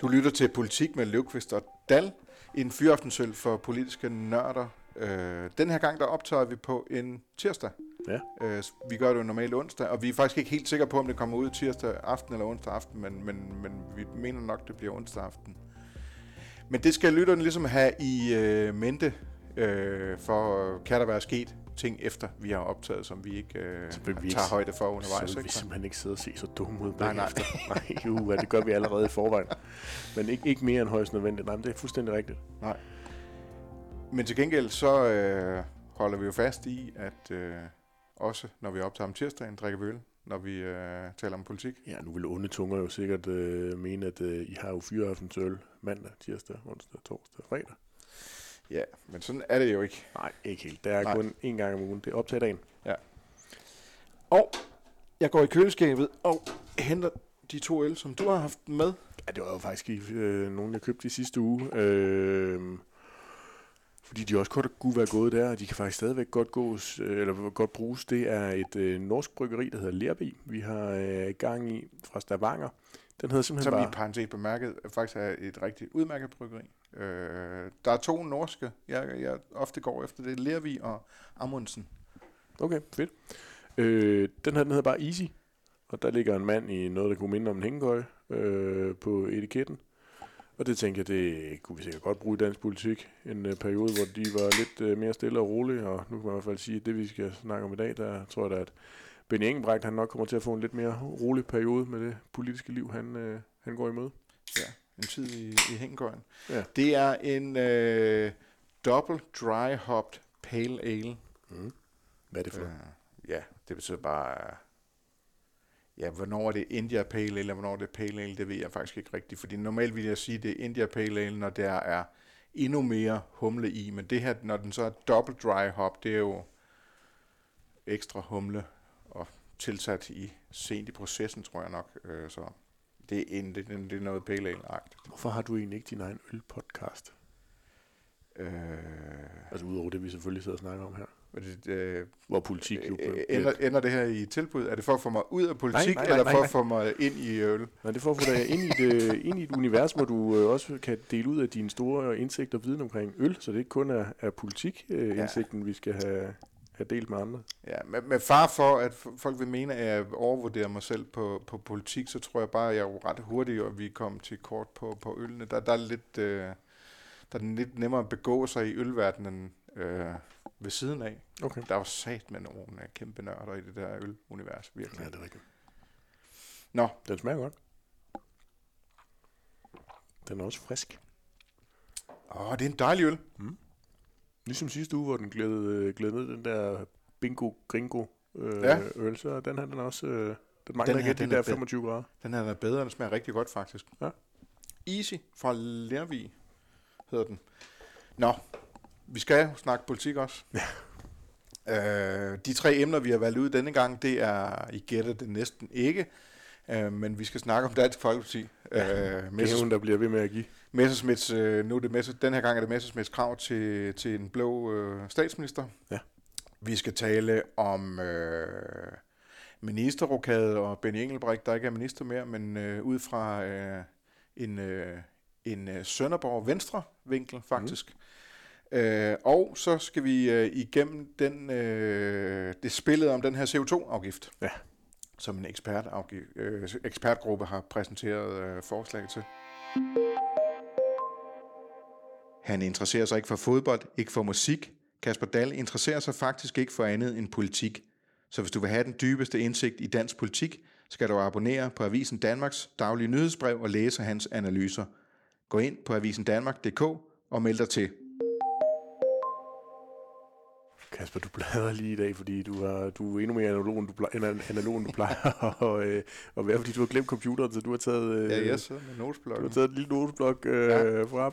Du lytter til Politik med Løvqvist og Dal, en fyraftensøl for politiske nørder. Øh, den her gang, der optager vi på en tirsdag. Ja. Øh, vi gør det jo normalt onsdag, og vi er faktisk ikke helt sikre på, om det kommer ud tirsdag aften eller onsdag aften, men, men, men vi mener nok, det bliver onsdag aften. Men det skal lytterne ligesom have i øh, mente, øh, for kan der være sket ting efter, vi har optaget, som vi ikke øh, Så vi tager ikke- højde for undervejs. så vil vi ikke? simpelthen ikke sidde og se så dumme ud Nej, nej. bagefter. nej, uh, det gør vi allerede i forvejen. Men ikke, ikke mere end højst nødvendigt. Nej, det er fuldstændig rigtigt. Men til gengæld så øh, holder vi jo fast i, at øh, også når vi optager om tirsdagen, drikker vi øl, når vi øh, taler om politik. Ja, nu vil onde tunger jo sikkert øh, mene, at øh, I har jo fyraftensøl mandag, tirsdag, onsdag, torsdag, fredag. Ja, men sådan er det jo ikke. Nej, ikke helt. Der er Nej. kun én gang om ugen. Det er optag dagen. Og jeg går i køleskabet og henter de to øl, som du har haft med. Ja, det var jo faktisk i, øh, nogen, jeg købte i sidste uge. Øh, fordi de også godt kunne være gået der, og de kan faktisk stadigvæk godt, gås, øh, eller godt bruges. Det er et øh, norsk bryggeri, der hedder Lerby. Vi har øh, i gang i fra Stavanger. Den hedder simpelthen Som i bare... parentes bemærket faktisk er et rigtig udmærket bryggeri. Øh, der er to norske, jeg, jeg ofte går efter. Det er Lervi og Amundsen. Okay, fedt. Øh, den her, den hedder bare Easy. Og der ligger en mand i noget, der kunne minde om en hængekøj øh, på etiketten. Og det tænkte jeg, det kunne vi sikkert godt bruge i dansk politik. En øh, periode, hvor de var lidt øh, mere stille og rolige. Og nu kan man i hvert fald sige, at det vi skal snakke om i dag, der tror jeg da, at Benny Engelbrecht, han nok kommer til at få en lidt mere rolig periode med det politiske liv, han, øh, han går imod. Ja, en tid i, i hængekøjen. Ja. Det er en øh, double dry hopped pale ale. Mm. Hvad er det for Øh, ja, det betyder bare... Ja, hvornår er det India Pale Ale, eller hvornår er det Pale Ale, det ved jeg faktisk ikke rigtigt. Fordi normalt vil jeg sige, det er India Pale Ale, når der er endnu mere humle i. Men det her, når den så er double dry hop, det er jo ekstra humle og tilsat i sent i processen, tror jeg nok. Øh, så det er, en, det, det er noget Pale Ale-agtigt. Hvorfor har du egentlig ikke din egen ølpodcast? Øh, Altså udover det, vi selvfølgelig sidder og snakker om her. det, øh, Hvor politik jo Øh, ender, ender det her i tilbud? Er det for at få mig ud af politik, nej, nej, eller nej, for nej. at få mig ind i øl? Nej, det er for at få dig ind i et, øh, ind i et univers, hvor du øh, også kan dele ud af dine store indsigter og viden omkring øl, så det ikke kun er, er politik-indsigten, ja. vi skal have, have delt med andre. Ja, med, med far for, at folk vil mene, at jeg overvurderer mig selv på, på politik, så tror jeg bare, at jeg er jo ret hurtig, og vi kom til kort på, på ølene. Der, der, er lidt, øh, der er lidt nemmere at begå sig i ølverdenen øh, ved siden af. Okay. Der er jo sat med nogle øh, kæmpe nørder i det der ølunivers, virkelig. Ja, det er rigtigt. Nå, Den smager godt. Den er også frisk. åh, det er en dejlig øl. Ligesom sidste uge, hvor den glædede, glædede ned den der bingo gringo øh, Ja. øl, så den her, den er også... Øh, den mangler Den ikke her, de den der er fed. 25 grader. Den her er bedre, den smager rigtig godt faktisk. Ja. Easy fra Lervig hedder den. Nå, vi skal snakke politik også. Ja. Øh, de tre emner, vi har valgt ud denne gang, det er, I gætter det næsten ikke, øh, men vi skal snakke om Dansk Folkeparti. Ja. Øh, er hun, der bliver ved med at give. Messersmiths, øh, nu er det Messe, den her gang er det Messersmiths krav til, til en blå øh, statsminister. Ja. Vi skal tale om øh, ministerrokade og Benny Engelbrecht, der ikke er minister mere, men øh, ud fra øh, en, øh, en øh, Sønderborg venstre vinkel faktisk. Mm. Øh, og så skal vi øh, igennem den, øh, det spillet om den her CO2-afgift, Ja. som en ekspert øh, ekspertgruppe har præsenteret øh, forslag til. Han interesserer sig ikke for fodbold, ikke for musik. Kasper Dahl interesserer sig faktisk ikke for andet end politik. Så hvis du vil have den dybeste indsigt i dansk politik, skal du abonnere på Avisen Danmarks daglige nyhedsbrev og læse hans analyser. Gå ind på avisendanmark.dk og meld dig til. Kasper, du bladrer lige i dag, fordi du er, du er endnu mere analog, end du, plejer, analog, end du plejer at, øh, at være, fordi du har glemt computeren, så du har taget, øh, Ja, jeg sidder med du har taget et lille notesblok øh, ja. frem.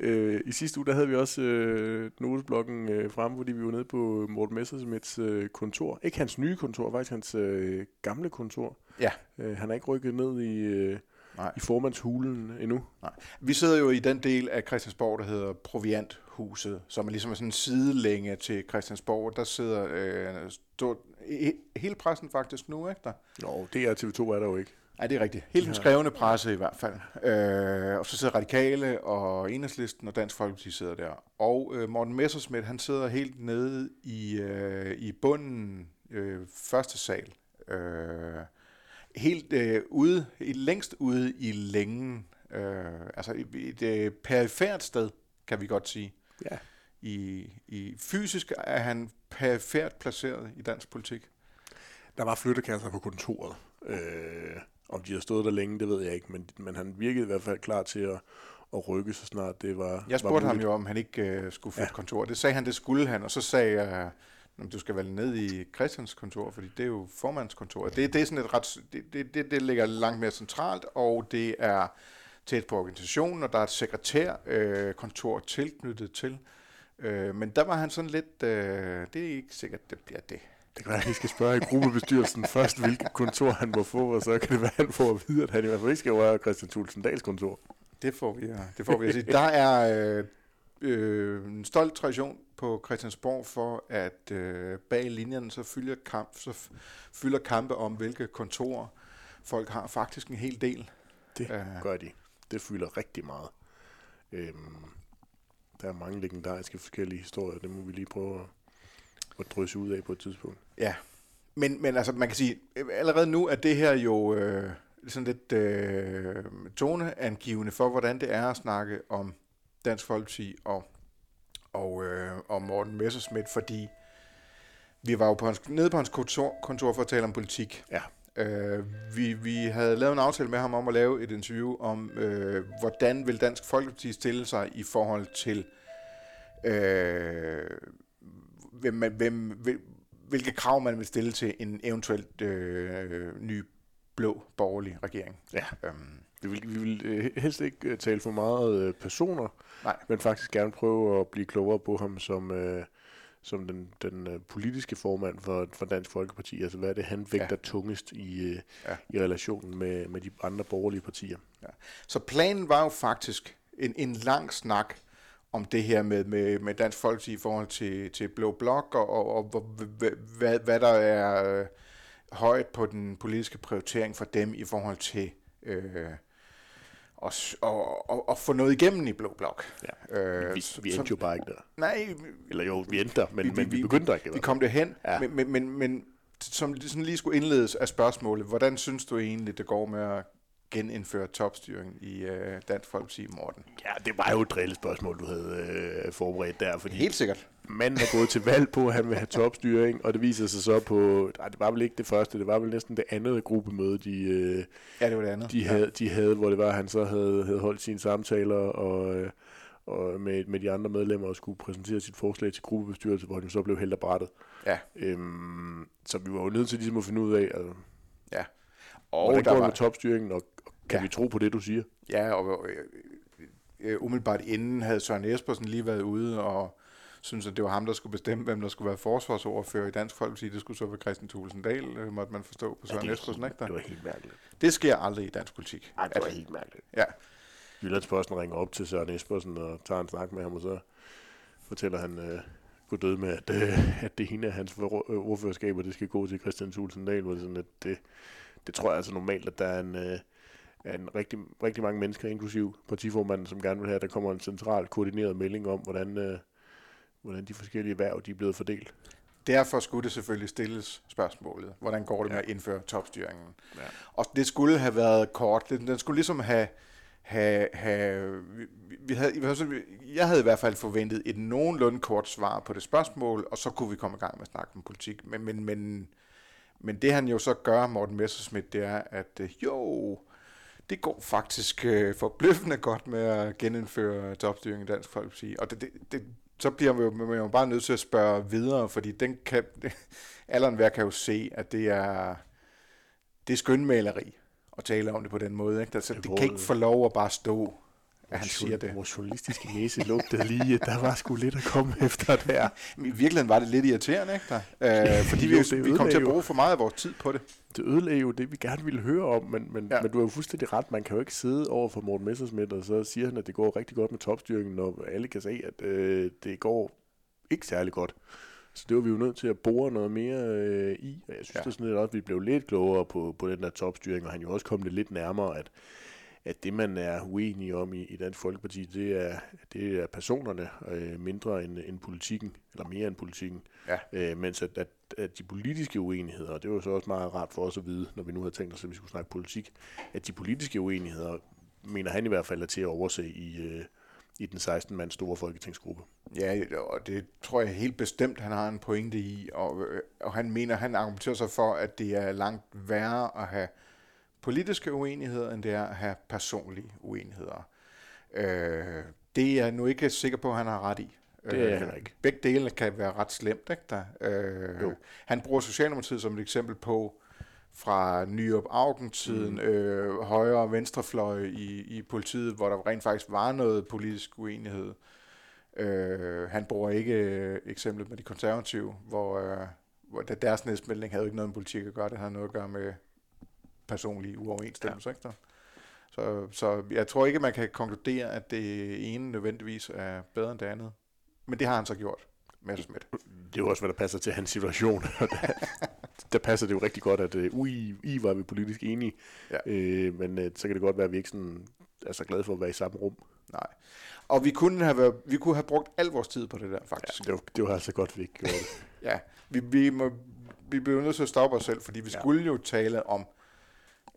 Øh, I sidste uge, der havde vi også øh, notesblokken øh, frem, fordi vi var nede på Morten Messersmiths øh, kontor. Ikke hans nye kontor, faktisk hans øh, gamle kontor. Ja. Øh, han er ikke rykket ned i, øh, Nej. i formandshulen endnu. Nej. Vi sidder jo i den del af Christiansborg, der hedder Provianthuset, som er ligesom sådan en sidelænge til Christiansborg. Der sidder øh, stort, he- hele pressen faktisk nu, ikke der? Nå, det er TV2 er der jo ikke. Nej, det er rigtigt. Hele den skrevne presse i hvert fald. Øh, og så sidder Radikale og Enhedslisten og Dansk Folkeparti sidder der. Og øh, Morten Messersmith, han sidder helt nede i, øh, i bunden, øh, første sal. Øh, helt øh, ude, længst ude i længen. Øh, altså et, et, et perifært sted, kan vi godt sige. Ja. I, i fysisk er han perifært placeret i dansk politik. Der var flyttekasser på kontoret. Øh, om de har stået der længe, det ved jeg ikke, men, men han virkede i hvert fald klar til at, at rykke, så snart det var Jeg spurgte var ham muligt. jo, om han ikke øh, skulle flytte ja. Kontor. Det sagde han, det skulle han, og så sagde jeg, at du skal vel ned i Christians kontor, fordi det er jo formandskontoret. Det, det er sådan et ret, det, det, det, det ligger langt mere centralt, og det er tæt på organisationen, og der er et sekretærkontor øh, tilknyttet til. Øh, men der var han sådan lidt, øh, det er ikke sikkert, det bliver det. Det kan være, at vi skal spørge i gruppebestyrelsen først, hvilket kontor han må få, og så kan det være, at han får at vide, at han i hvert fald ikke skal røre Christian Thulsen Dahls kontor. Det får vi, at- det får vi at sige. Der er øh, øh, en stolt tradition på Christiansborg for, at øh, bag linjerne så fylder, kamp, så fylder kampe om, hvilke kontorer folk har. Faktisk en hel del. Det Øh. gør de. Det fylder rigtig meget. Øhm, der er mange legendariske forskellige historier, det må vi lige prøve at, at drysse ud af på et tidspunkt. Ja, men, men altså man kan sige, øh, allerede nu er det her jo øh, sådan lidt øh, toneangivende for, hvordan det er at snakke om Dansk Folkeparti og, og, øh, og Morten Messerschmidt, fordi vi var jo på hans, nede på hans kontor, kontor for at tale om politik. Ja. Øh, vi, vi havde lavet en aftale med ham om at lave et interview om, øh, hvordan vil Dansk Folkeparti stille sig i forhold til, øh, hvem, man- hvem, hvil- hvilke krav man vil stille til en eventuelt øh, ny blå borgerlig regering. Ja. Øhm, Vi vil, vi vil øh, helst ikke øh, tale for meget øh, personer, Nej. men faktisk gerne prøve at blive klogere på ham som, øh, som den, den politiske formand for, for Dansk Folkeparti. Altså hvad er det, han vægter ja. tungest i, Ja. ja. i relationen med, med de andre borgerlige partier. Så planen var jo faktisk en, en lang snak om det her med, med, med Dansk Folkeparti i forhold til, til Blå Blok, og, og, og hvad, hvad, der er øh, højt på den politiske prioritering for dem i forhold til øh, at, s- og, og, og få noget igennem i Blå Blok. Ja. Øh, Vi, så- vi så- endte jo bare ikke der. Nej, Eller jo, vi endte der, men Vi- men vi vi- begyndte der ikke. i vi kom derhen. Ja. men, men, men, men som sådan lige skulle indledes af spørgsmålet, hvordan synes du egentlig, det går med at genindføre topstyring i øh, Dansk Folkeparti, Morten? Ja, det var jo et drillespørgsmål, du havde øh, forberedt der, fordi Helt sikkert. manden er gået til valg på, at han vil have topstyring, og det viser sig så på, nej, det var vel ikke det første, det var vel næsten det andet gruppemøde, de, øh, Ja, det var det andet. de, havde, de havde, hvor det var, at han så havde, havde holdt sine samtaler og, øh, og med, med de andre medlemmer og skulle præsentere sit forslag til gruppebestyrelse, hvor han så blev hældt af brættet. Ja. Øhm, så vi var jo nødt til ligesom at finde ud af, altså, Ja. og hvordan der går var, med topstyringen, og kan Ja. ja. vi tro på det, du siger? ja, og øh, øh, umiddelbart inden havde Søren Espersen lige været ude og synes, at det var ham, der skulle bestemme, hvem der skulle være forsvarsordfører i Dansk Folkeparti. Det skulle så være Christian Thulesen Dahl, øh, måtte man forstå på Søren det, Espersen, ikke? det Der? var helt mærkeligt. Det sker aldrig i dansk politik. Ej, det var helt mærkeligt. Ja, Jyllandsposten ringer op til Søren Espersen og tager en snak med ham, og så fortæller han øh, gå død med, at, øh, at det ene af hans ordførerskaber, det skal gå til Christian Thulsen Dahl, hvor det sådan, at det, det tror jeg altså normalt, at der er en, øh, en rigtig, rigtig mange mennesker, inklusiv partiformanden, som gerne vil have, at der kommer en central koordineret melding om, hvordan, øh, hvordan de forskellige værv de er blevet fordelt. Derfor skulle det selvfølgelig stilles spørgsmålet. Hvordan går det med Ja. at indføre topstyringen? Ja. Og det skulle have været kort. Den, skulle ligesom have... have, have vi, vi havde, vi havde, jeg havde i hvert fald forventet et nogenlunde kort svar på det spørgsmål, og så kunne vi komme i gang med at snakke om politik. Men, men, men, men det han jo så gør, Morten Messerschmidt, det er, at øh, jo, det går faktisk øh, forbløffende godt med at genindføre topstyring i Dansk Folkeparti. Og det, det, det, så bliver man jo, man jo bare nødt til at spørge videre, fordi den kan, alderen hver kan jo se, at det er, det er skønmaleri at tale om det på den måde. Ikke? Altså, Det kan ikke få lov at bare stå, at han siger det. Vores journalistiske næse lugtede lige, der var sgu lidt at komme efter der. Men I virkeligheden var det lidt irriterende, ikke der? Øh, fordi vi, Jo, vi kom til at bruge for meget af vores tid på det. det ødelagde jo det, vi gerne ville høre om, men, men, Ja. ja. men du har jo fuldstændig ret. Man kan jo ikke sidde over for Morten Messersmith, og så siger han, at det går rigtig godt med topstyringen, når alle kan se, at øh, det går ikke særlig godt Så det var vi jo nødt til at bore noget mere øh, i, og jeg synes Ja. ja. er sådan lidt også, at vi blev lidt klogere på, på den der topstyring, og han jo også kom det lidt nærmere, at, at det, man er uenig om i, i Dansk Folkeparti, det er, det er personerne øh, mindre end, end politikken, eller mere end politikken. Ja. Øh, mens at, at, at de politiske uenigheder, og det var jo så også meget rart for os at vide, når vi nu havde tænkt os, at vi skulle snakke politik, at de politiske uenigheder, mener han i hvert fald, er til at overse i, øh, i den 16-mands store folketingsgruppe. Ja, og det tror jeg helt bestemt, han har en pointe i, og, øh, og han mener, han argumenterer sig for, at det er langt værre at have politiske uenigheder, end det er at have personlige uenigheder. Øh, det er jeg nu ikke sikker på, at han har ret i. Det er Øh, heller ikke. Begge dele kan være ret slemt, ikke der? Øh, Jo. han bruger Socialdemokratiet som et eksempel på, fra Nyrup Augen-tiden, mm. øh, højre- og venstrefløj i, i politiet, hvor der rent faktisk var noget politisk uenighed. Øh, han bruger ikke øh, eksemplet med de konservative, hvor, øh, hvor der- deres næstmelding havde ikke noget med politik at gøre, det havde noget at gøre med personlige uoverensstemmelser. Ja. Ikke? Så, så jeg tror ikke, man kan konkludere, at det ene nødvendigvis er bedre end det andet. Men det har han så gjort, Messerschmidt. Det er jo også, hvad der passer til hans situation. Der, der passer det jo rigtig godt, at uh, ui, I var vi politisk enige. Ja. Øh, men uh, så kan det godt være, at vi ikke sådan er så glade for at være i samme rum. Nej. Og vi kunne have, været, vi kunne have brugt al vores tid på det der, faktisk. Det var, det var altså godt, vi ikke gjorde det. Ja, vi, vi, må, vi bliver nødt til at stoppe os selv, fordi vi Ja. skulle jo tale om,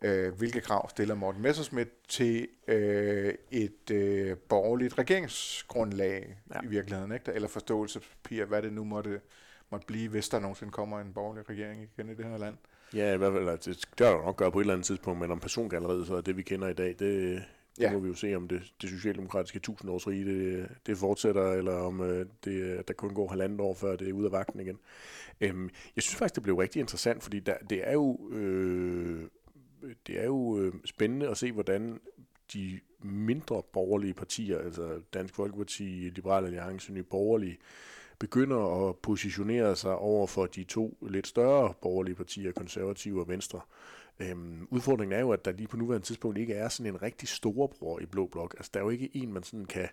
øh, hvilke krav stiller Morten Messerschmidt til øh, et øh, borgerligt regeringsgrundlag ja. I virkeligheden, ikke? eller forståelsespapir, hvad det nu måtte, måtte blive, hvis der nogensinde kommer en borgerlig regering igen i det her land. Ja, i hvert fald, altså, det skal der nok gøre på et eller andet tidspunkt, men om persongalleriet så er det, vi kender i dag, det, det Ja. ja. må vi jo se, om det, det socialdemokratiske tusindårsrige, det, det fortsætter, eller om øh, det, der kun går halvandet år, før det er ude af vagten igen. Øhm, jeg synes faktisk, det blev rigtig interessant, fordi der, det er jo, øh, det er jo øh, spændende at se, hvordan de mindre borgerlige partier, altså Dansk Folkeparti, Liberal Alliance, Nye Borgerlige, begynder at positionere sig over for de to lidt større borgerlige partier, konservative og venstre. Øhm, udfordringen er jo, at der lige på nuværende tidspunkt ikke er sådan en rigtig storebror i Blå Blok. Altså, der er jo ikke en, man sådan kan,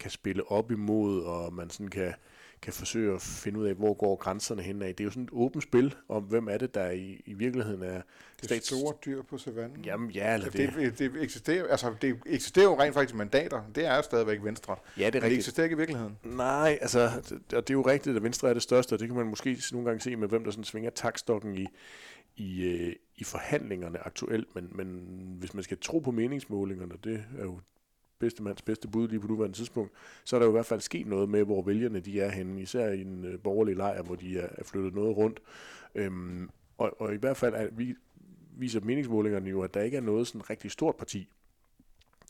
kan spille op imod, og man sådan kan, kan forsøge at finde ud af, hvor går grænserne hen af. Det er jo sådan et åbent spil om, hvem er det, der i, i virkeligheden er Det store dyr på savannen. Jamen, ja, eller det, det, det, eksisterer, altså, det eksisterer jo rent faktisk mandater. Det er jo stadigvæk venstre. ja, det er Men det rigtigt. eksisterer ikke i virkeligheden. Nej, altså, det- og det er jo rigtigt, at Venstre er det største, og det kan man måske nogle gange se med, hvem der sådan svinger takstokken i, i, øh, i forhandlingerne aktuelt, men, men hvis man skal tro på meningsmålingerne, det er jo bedste mands bedste bud lige på nuværende tidspunkt, så er der jo i hvert fald sket noget med, hvor vælgerne de er henne, især i en øh, borgerlig lejr, hvor de er, er flyttet noget rundt. Øhm, og, og i hvert fald er, vi, viser meningsmålingerne jo, at der ikke er noget sådan rigtig stort parti.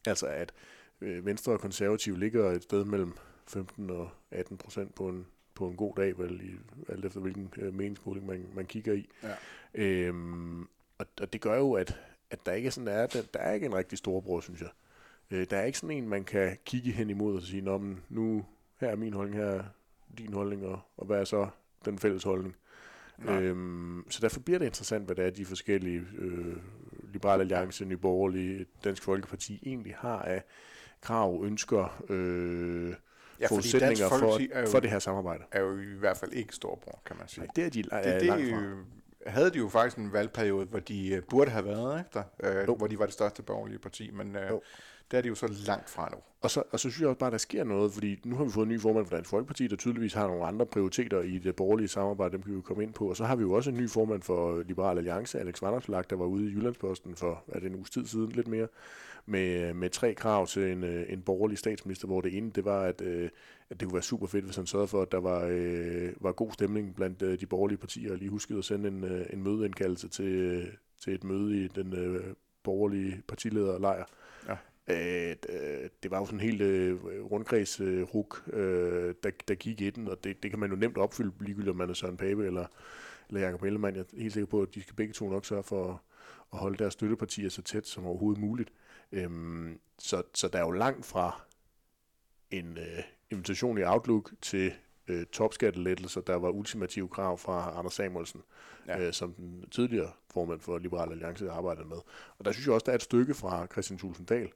Altså at øh, Venstre og Konservative ligger et sted mellem 15 og 18 procent på en, på en god dag, vel, i, alt efter hvilken øh, meningsmåling man, man kigger i. Ja. Øhm, og, og det gør jo, at, at der ikke er sådan er, der, der er ikke en rigtig storebror, synes jeg. Øh, der er ikke sådan en, man kan kigge hen imod og sige, Nå, men nu her er min holdning, her er din holdning, og, og hvad er så den fælles holdning? Nej. Øhm, så derfor bliver det interessant, hvad det er, de forskellige øh, Liberale Alliance, Nye Borgerlige, Dansk Folkeparti egentlig har af krav, ønsker, øh, Ja, forudsætninger er for, jo, for det her samarbejde. er jo i hvert fald ikke storbror, kan man sige. Nej, det er de det, er det langt fra. øh, havde de jo faktisk en valgperiode, hvor de øh, burde have været, ikke der? Øh, hvor de var det største borgerlige parti, men øh der er de jo så langt fra nu. Og så, og så synes jeg også bare, at der sker noget, fordi nu har vi fået en ny formand for Dansk Folkeparti, der tydeligvis har nogle andre prioriteter i det borgerlige samarbejde, dem kan vi jo komme ind på. Og så har vi jo også en ny formand for Liberal Alliance, Alex Vanderslag, der var ude i Jyllandsposten for er det en uges tid siden, lidt mere, med, med tre krav til en, øh, en borgerlig statsminister, hvor det ene, det var, at, øh, at det kunne være super fedt, hvis han sørgede for, at der var, øh, var god stemning blandt øh, de borgerlige partier, og lige huskede at sende en, øh, en mødeindkaldelse til, øh, til et møde i den øh, borgerlige partilederlejr. lejr Øh, det var jo sådan en helt øh, rundkreds øh, ruk, øh, der, der gik i den, og det, det kan man jo nemt opfylde, ligegyldigt om man er Søren Pape eller, eller Jacob Ellemann. Jeg er helt sikker på, at de skal begge to nok sørge for at, holde deres støttepartier så tæt som overhovedet muligt. Øhm, så, så der er jo langt fra en øh, invitation i Outlook til øh, topskattelettelser, der var ultimative krav fra Anders Samuelsen, ja. øh, som den tidligere formand for Liberal Alliance arbejdede med. Og der synes jeg også, der er et stykke fra Christian Tulsendal,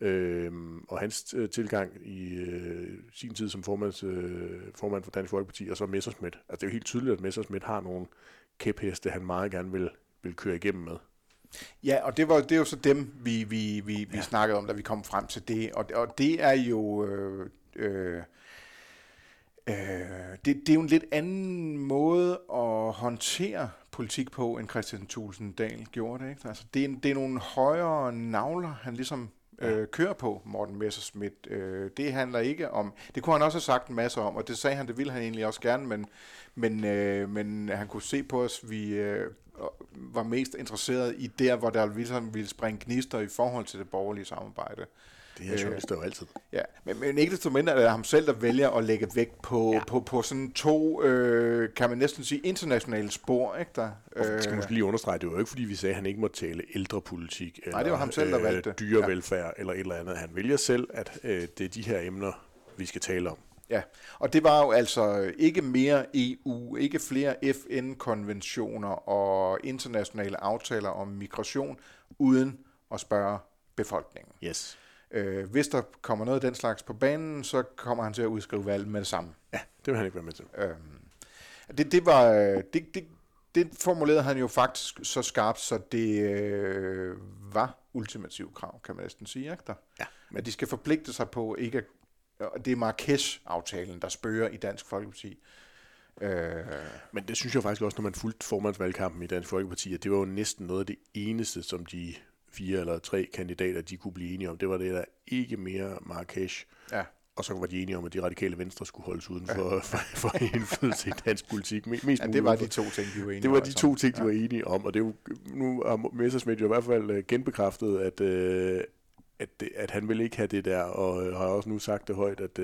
Øhm, og hans øh, tilgang i øh, sin tid som formands, øh, formand for Dansk Folkeparti, og så Messersmith. Altså det er jo helt tydeligt, at Messersmith har nogle kæpheste, han meget gerne vil, vil køre igennem med. Ja, og det var det er jo så dem, vi, vi, vi, vi ja. snakkede om, da vi kom frem til det. Og, og det er jo... Øh, øh, øh, det, det er jo en lidt anden måde at håndtere politik på, end Christian Thulsen Dahl gjorde det. Ikke? Altså, det, er, det er nogle højere navler, han ligesom øh, kører på, Morten Messerschmidt. Øh, det handler ikke om... Det kunne han også have sagt en masse om, og det sagde han, det ville han egentlig også gerne, men, men, øh, men han kunne se på os, vi øh, var mest interesseret i der, hvor der ligesom ville springe gnister i forhold til det borgerlige samarbejde. Det er journalister jo altid. Ja, men, men ikke desto mindre er det ham selv, der vælger at lægge vægt på, ja. på, på sådan to, øh, kan man næsten sige, internationale spor. Ikke der? Og vi skal måske lige understrege, det var jo ikke, fordi vi sagde, at han ikke må tale ældrepolitik, eller Nej, det var ham selv, der øh, valgte. dyrevelfærd, ja. eller et eller andet. Han vælger selv, at øh, det er de her emner, vi skal tale om. Ja, og det var jo altså ikke mere EU, ikke flere FN-konventioner og internationale aftaler om migration, uden at spørge befolkningen. Yes. Øh, hvis der kommer noget af den slags på banen, så kommer han til at udskrive valg med det samme. Ja, det vil han ikke være med til. Øhm, det, det, var, det, det, det formulerede han jo faktisk så skarpt, så det øh, var ultimativ krav, kan man næsten sige. Ikke der? Ja. Men de skal forpligte sig på ikke at det er Marrakesh-aftalen, der spørger i Dansk Folkeparti. Øh... Men det synes jeg faktisk også, når man fulgte formandsvalgkampen i Dansk Folkeparti, at det var jo næsten noget af det eneste, som de fire eller tre kandidater, de kunne blive enige om. Det var det der ikke mere Marrakesh. Ja. Og så var de enige om, at de radikale venstre skulle holdes uden for, ja. for, for, indflydelse i dansk politik. Mest ja, det var de to ting, de var enige Det var de to ting, de ja. var enige om. Og det er jo, nu har Messersmith jo i hvert fald øh, genbekræftet, at, øh, at, at han vil ikke have det der, og øh, har også nu sagt det højt, at,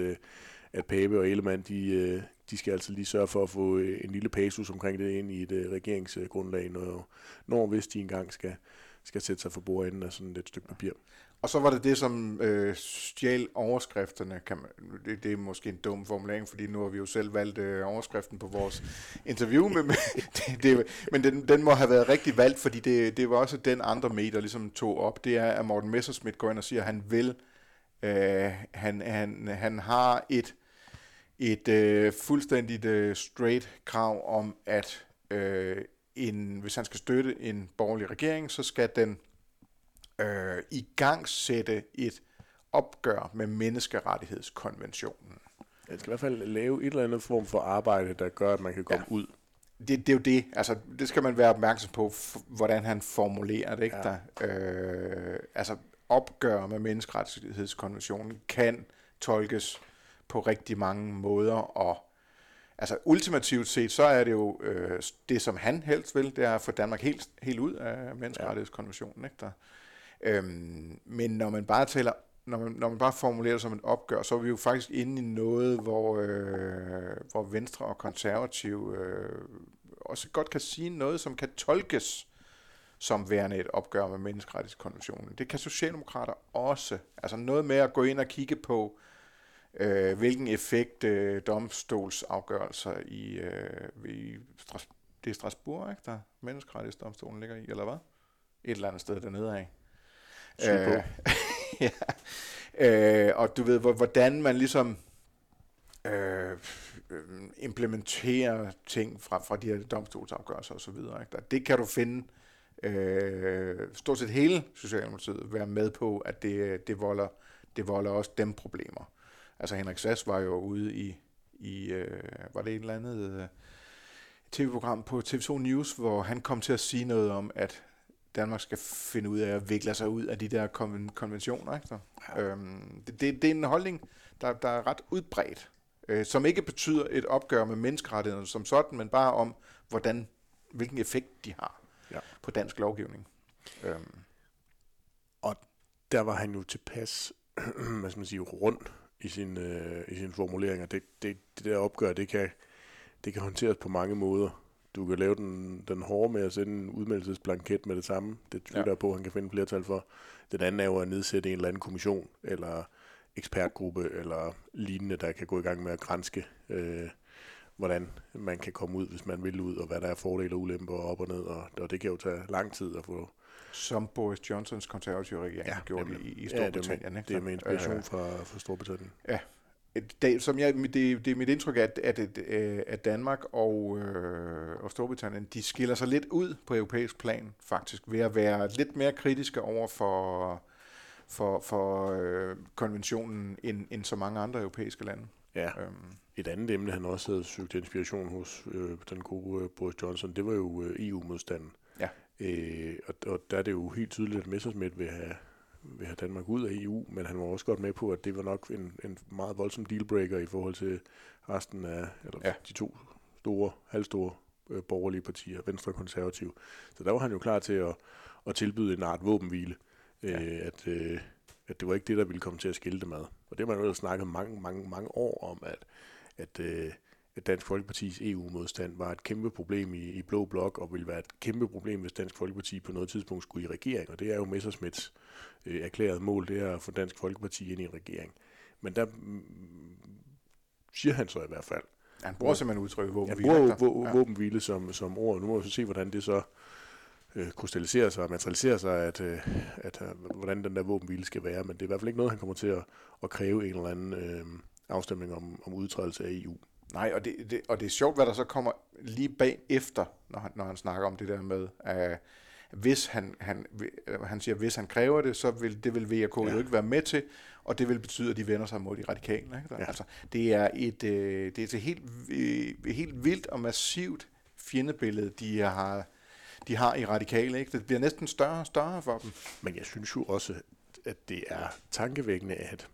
at Pape og Ellemann, de, de skal altså lige sørge for at få en lille pasus omkring det ind i et regeringsgrundlag, når, når hvis de engang skal, skal sætte sig for bordenden af sådan et stykke papir. Og så var det det, som øh, stjal overskrifterne. Kan man, det, det er måske en dum formulering, fordi nu har vi jo selv valgt øh, overskriften på vores interview. med, det, det, men den, den må have været rigtig valgt, fordi det, det var også den andre medier ligesom tog op. Det er, at Morten Messersmith går ind og siger, at han vil, øh, han, han, han har et, et øh, fuldstændigt øh, straight krav om, at øh, en, hvis han skal støtte en borgerlig regering, så skal den øh, i gang sætte et opgør med menneskerettighedskonventionen. Den skal i hvert fald lave et eller andet form for arbejde, der gør, at man kan komme ja. ud. Det, det er jo det. Altså, det skal man være opmærksom på, hvordan han formulerer det. Ikke? Ja. Der, øh, altså, opgør med menneskerettighedskonventionen kan tolkes på rigtig mange måder, og altså ultimativt set, så er det jo øh, det, som han helst vil, det er at få Danmark helt, helt ud af menneskerettighedskonventionen. Ikke? Der, øhm, men når man bare taler når man, når man bare formulerer det som et opgør, så er vi jo faktisk inde i noget, hvor, øh, hvor Venstre og Konservative øh, også godt kan sige noget, som kan tolkes som værende et opgør med menneskerettighedskonventionen. Det kan Socialdemokrater også. Altså noget med at gå ind og kigge på, øh, hvilken effekt øh, domstolsafgørelser i, øh, i Stras- det er Strasbourg, ikke, der menneskerettighedsdomstolen ligger i, eller hvad? Et eller andet sted dernede af. Øh, ja. øh, og du ved, hvordan man ligesom øh, implementerer ting fra, fra de her domstolsafgørelser og så videre. Ikke? Det kan du finde øh, stort set hele Socialdemokratiet være med på, at det, det, volder, det volder også dem problemer. Altså Henrik Sass var jo ude i, i øh, var det et eller andet øh, tv-program på TV2 News, hvor han kom til at sige noget om, at Danmark skal finde ud af at vikle sig ud af de der konven- konventioner. Ikke? Så, ja. øhm, det, det, det er en holdning, der, der er ret udbredt, øh, som ikke betyder et opgør med menneskerettighederne som sådan, men bare om, hvordan, hvilken effekt de har ja. på dansk lovgivning. Øhm. Og der var han jo tilpas, hvad skal man sige, rundt i sin, øh, i sine formuleringer. Det, det, det der opgør, det kan, det kan håndteres på mange måder. Du kan lave den, den hårde med at sende en udmeldelsesblanket med det samme. Det tvivler ja. på, at han kan finde flertal for. Den anden er jo at nedsætte en eller anden kommission, eller ekspertgruppe, eller lignende, der kan gå i gang med at grænske. Øh, hvordan man kan komme ud, hvis man vil ud, og hvad der er fordele og ulemper op og ned, og, og det kan jo tage lang tid at få... Som Boris Johnsons konservative regering ja, har gjort i, i Storbritannien. Ja, det, er det er med inspiration fra, fra Storbritannien. Ja, det, som jeg, det, det er mit indtryk, at, at, at Danmark og, øh, og Storbritannien, de skiller sig lidt ud på europæisk plan, faktisk, ved at være lidt mere kritiske over for, for, for øh, konventionen, end, end så mange andre europæiske lande. Ja. Øhm. Et andet emne, han også havde søgt inspiration hos øh, den gode øh, Boris Johnson, det var jo øh, EU-modstanden. Ja. Øh, og, og der er det jo helt tydeligt, at Messersmith vil have, vil have Danmark ud af EU, men han var også godt med på, at det var nok en, en meget voldsom dealbreaker i forhold til resten af eller ja. de to store, halvstore øh, borgerlige partier, Venstre og Konservativ. Så der var han jo klar til at, at tilbyde en art våbenhvile, ja. øh, at, øh, at det var ikke det, der ville komme til at skille dem ad. Og det har man jo snakket mange, mange, mange år om, at, at, øh, at Dansk Folkepartis EU-modstand var et kæmpe problem i, i Blå Blok, og ville være et kæmpe problem, hvis Dansk Folkeparti på noget tidspunkt skulle i regering. Og det er jo Messersmiths øh, erklærede mål, det er at få Dansk Folkeparti ind i en regering. Men der mm, siger han så i hvert fald. Han bruger simpelthen udtrykket våbenhvile. Han bruger ja. våbenhvile som, som ord. Nu må vi så se, hvordan det så øh, krystalliserer sig og materialiserer sig, at, øh, at, at, øh, hvordan den der våbenhvile skal være. Men det er i hvert fald ikke noget, han kommer til at, at kræve en eller anden øh, afstemning om, om udtrædelse af EU. Nej, og det, det, og det er sjovt, hvad der så kommer lige bagefter, når han, når han snakker om det der med, at hvis han, han, han siger, hvis han kræver det, så vil det vil VK ja. jo ikke være med til, og det vil betyde, at de vender sig mod de radikale. Ikke? Ja. Altså, det er et, øh, det er et helt, øh, helt vildt og massivt fjendebillede, de har, de har i radikale. Ikke? Det bliver næsten større og større for dem. Men jeg synes jo også, at det er tankevækkende, at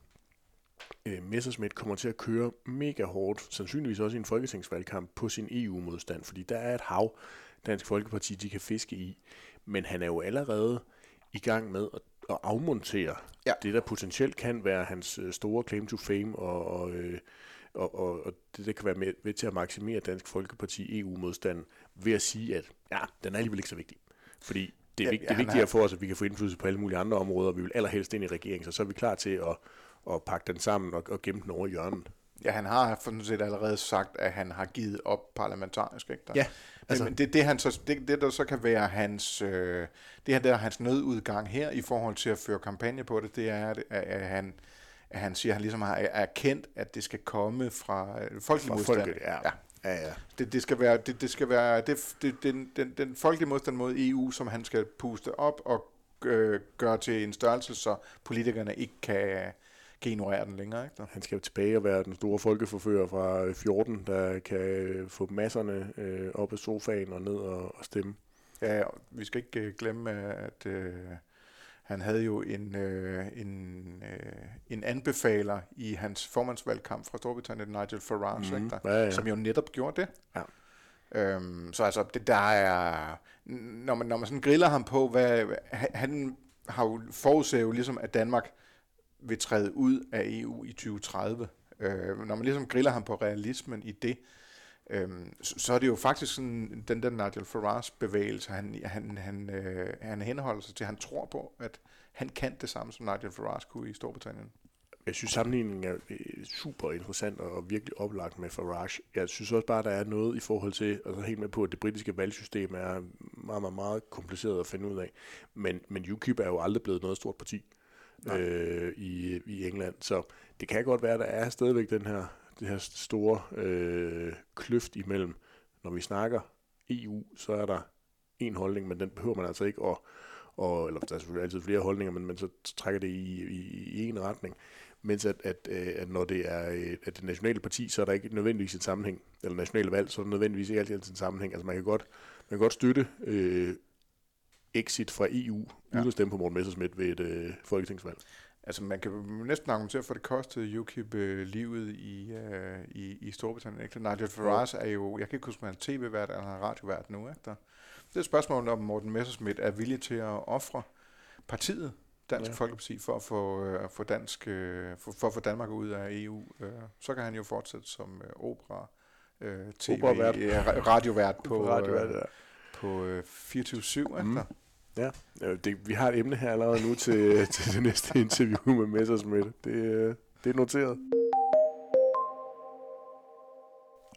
øh, Messerschmidt kommer til at køre mega hårdt, sandsynligvis også i en folketingsvalgkamp, på sin EU-modstand, fordi der er et hav, Dansk Folkeparti de kan fiske i. Men han er jo allerede i gang med at, at afmontere ja. det, der potentielt kan være hans øh, store claim to fame, og, og, øh, og, og, og det, der kan være med, med til at maksimere Dansk Folkeparti EU-modstanden, ved at sige, at ja, den er alligevel ikke så vigtig. Fordi det er, ja, ja, det er vigtigere for os, at vi kan få indflydelse på alle mulige andre områder, vi vil allerhelst ind i regeringen, så så er vi klar til at, at pakke den sammen og, og gemme den over hjørnet. Ja, han har sådan set allerede sagt, at han har givet op parlamentarisk. Ikke? Der. Ja. Altså. Men det, det, han så, det, det, der så kan være hans, øh, det her, der hans nødudgang her i forhold til at føre kampagne på det, det er, at, at han, at han siger, at han ligesom har erkendt, at det skal komme fra øh, folkelig modstand. Folket, ja. ja. Ja, ja. Det, det skal være, det, det skal være det, det, den, den, den folkelige modstand mod EU, som han skal puste op og øh, gøre til en størrelse, så politikerne ikke kan, kan ignorere den længere. Ikke? Han skal jo tilbage og være den store folkeforfører fra 14, der kan få masserne øh, op af sofaen og ned og, og stemme. Ja, vi skal ikke øh, glemme, at øh, han havde jo en, øh, en, øh, en anbefaler i hans formandsvalgkamp fra Storbritannien, Nigel Farage, mm, ikke, der, ja, ja. som jo netop gjorde det. Ja. Øhm, så altså, det der er, når man, når man sådan griller ham på, hvad, han har jo forudset jo ligesom, at Danmark vil træde ud af EU i 2030. Øh, når man ligesom griller ham på realismen i det, øh, så, så er det jo faktisk sådan, den der Nigel Farage bevægelse, han, han, han, øh, han henholder sig til, han tror på, at han kan det samme, som Nigel Farage kunne i Storbritannien. Jeg synes, sammenligningen er øh, super interessant og virkelig oplagt med Farage. Jeg synes også bare, der er noget i forhold til, altså helt med på, at det britiske valgsystem er meget, meget, meget kompliceret at finde ud af. Men, men UKIP er jo aldrig blevet noget stort parti øh, i, i England. Så det kan godt være, at der er stadigvæk den her, det her store øh, kløft imellem, når vi snakker EU, så er der en holdning, men den behøver man altså ikke at, og, eller der er selvfølgelig altid flere holdninger, men, men så trækker det i, i, i en retning. Mens at, at, øh, at når det er øh, at det nationale parti, så er der ikke nødvendigvis en sammenhæng, eller nationale valg, så er der nødvendigvis ikke altid en sammenhæng. Altså man kan godt, man kan godt støtte øh, exit fra EU, ja. uden at stemme på Morten Messersmith ved et øh, folketingsvalg. Altså man kan næsten argumentere for, at det kostede UKIP øh, livet i, øh, i, i Storbritannien. Ikke? Nigel Farage er jo, jeg kan ikke huske, om han er tv-vært eller han er radiovært nu. Ikke? Der, det er et spørgsmål, om Morten Messersmith er villig til at ofre partiet, Dansk ja. Folkeparti, for at få, øh, for, dansk, øh, for, for at få Danmark ud af EU. Øh, så kan han jo fortsætte som øh, opera, øh, TV, opera øh, radiovært på, radiovært, ja. øh, på øh, 24-7. Mm. Ja, det, vi har et emne her allerede nu til, til det næste interview med Messersmith. Det, øh, det er noteret.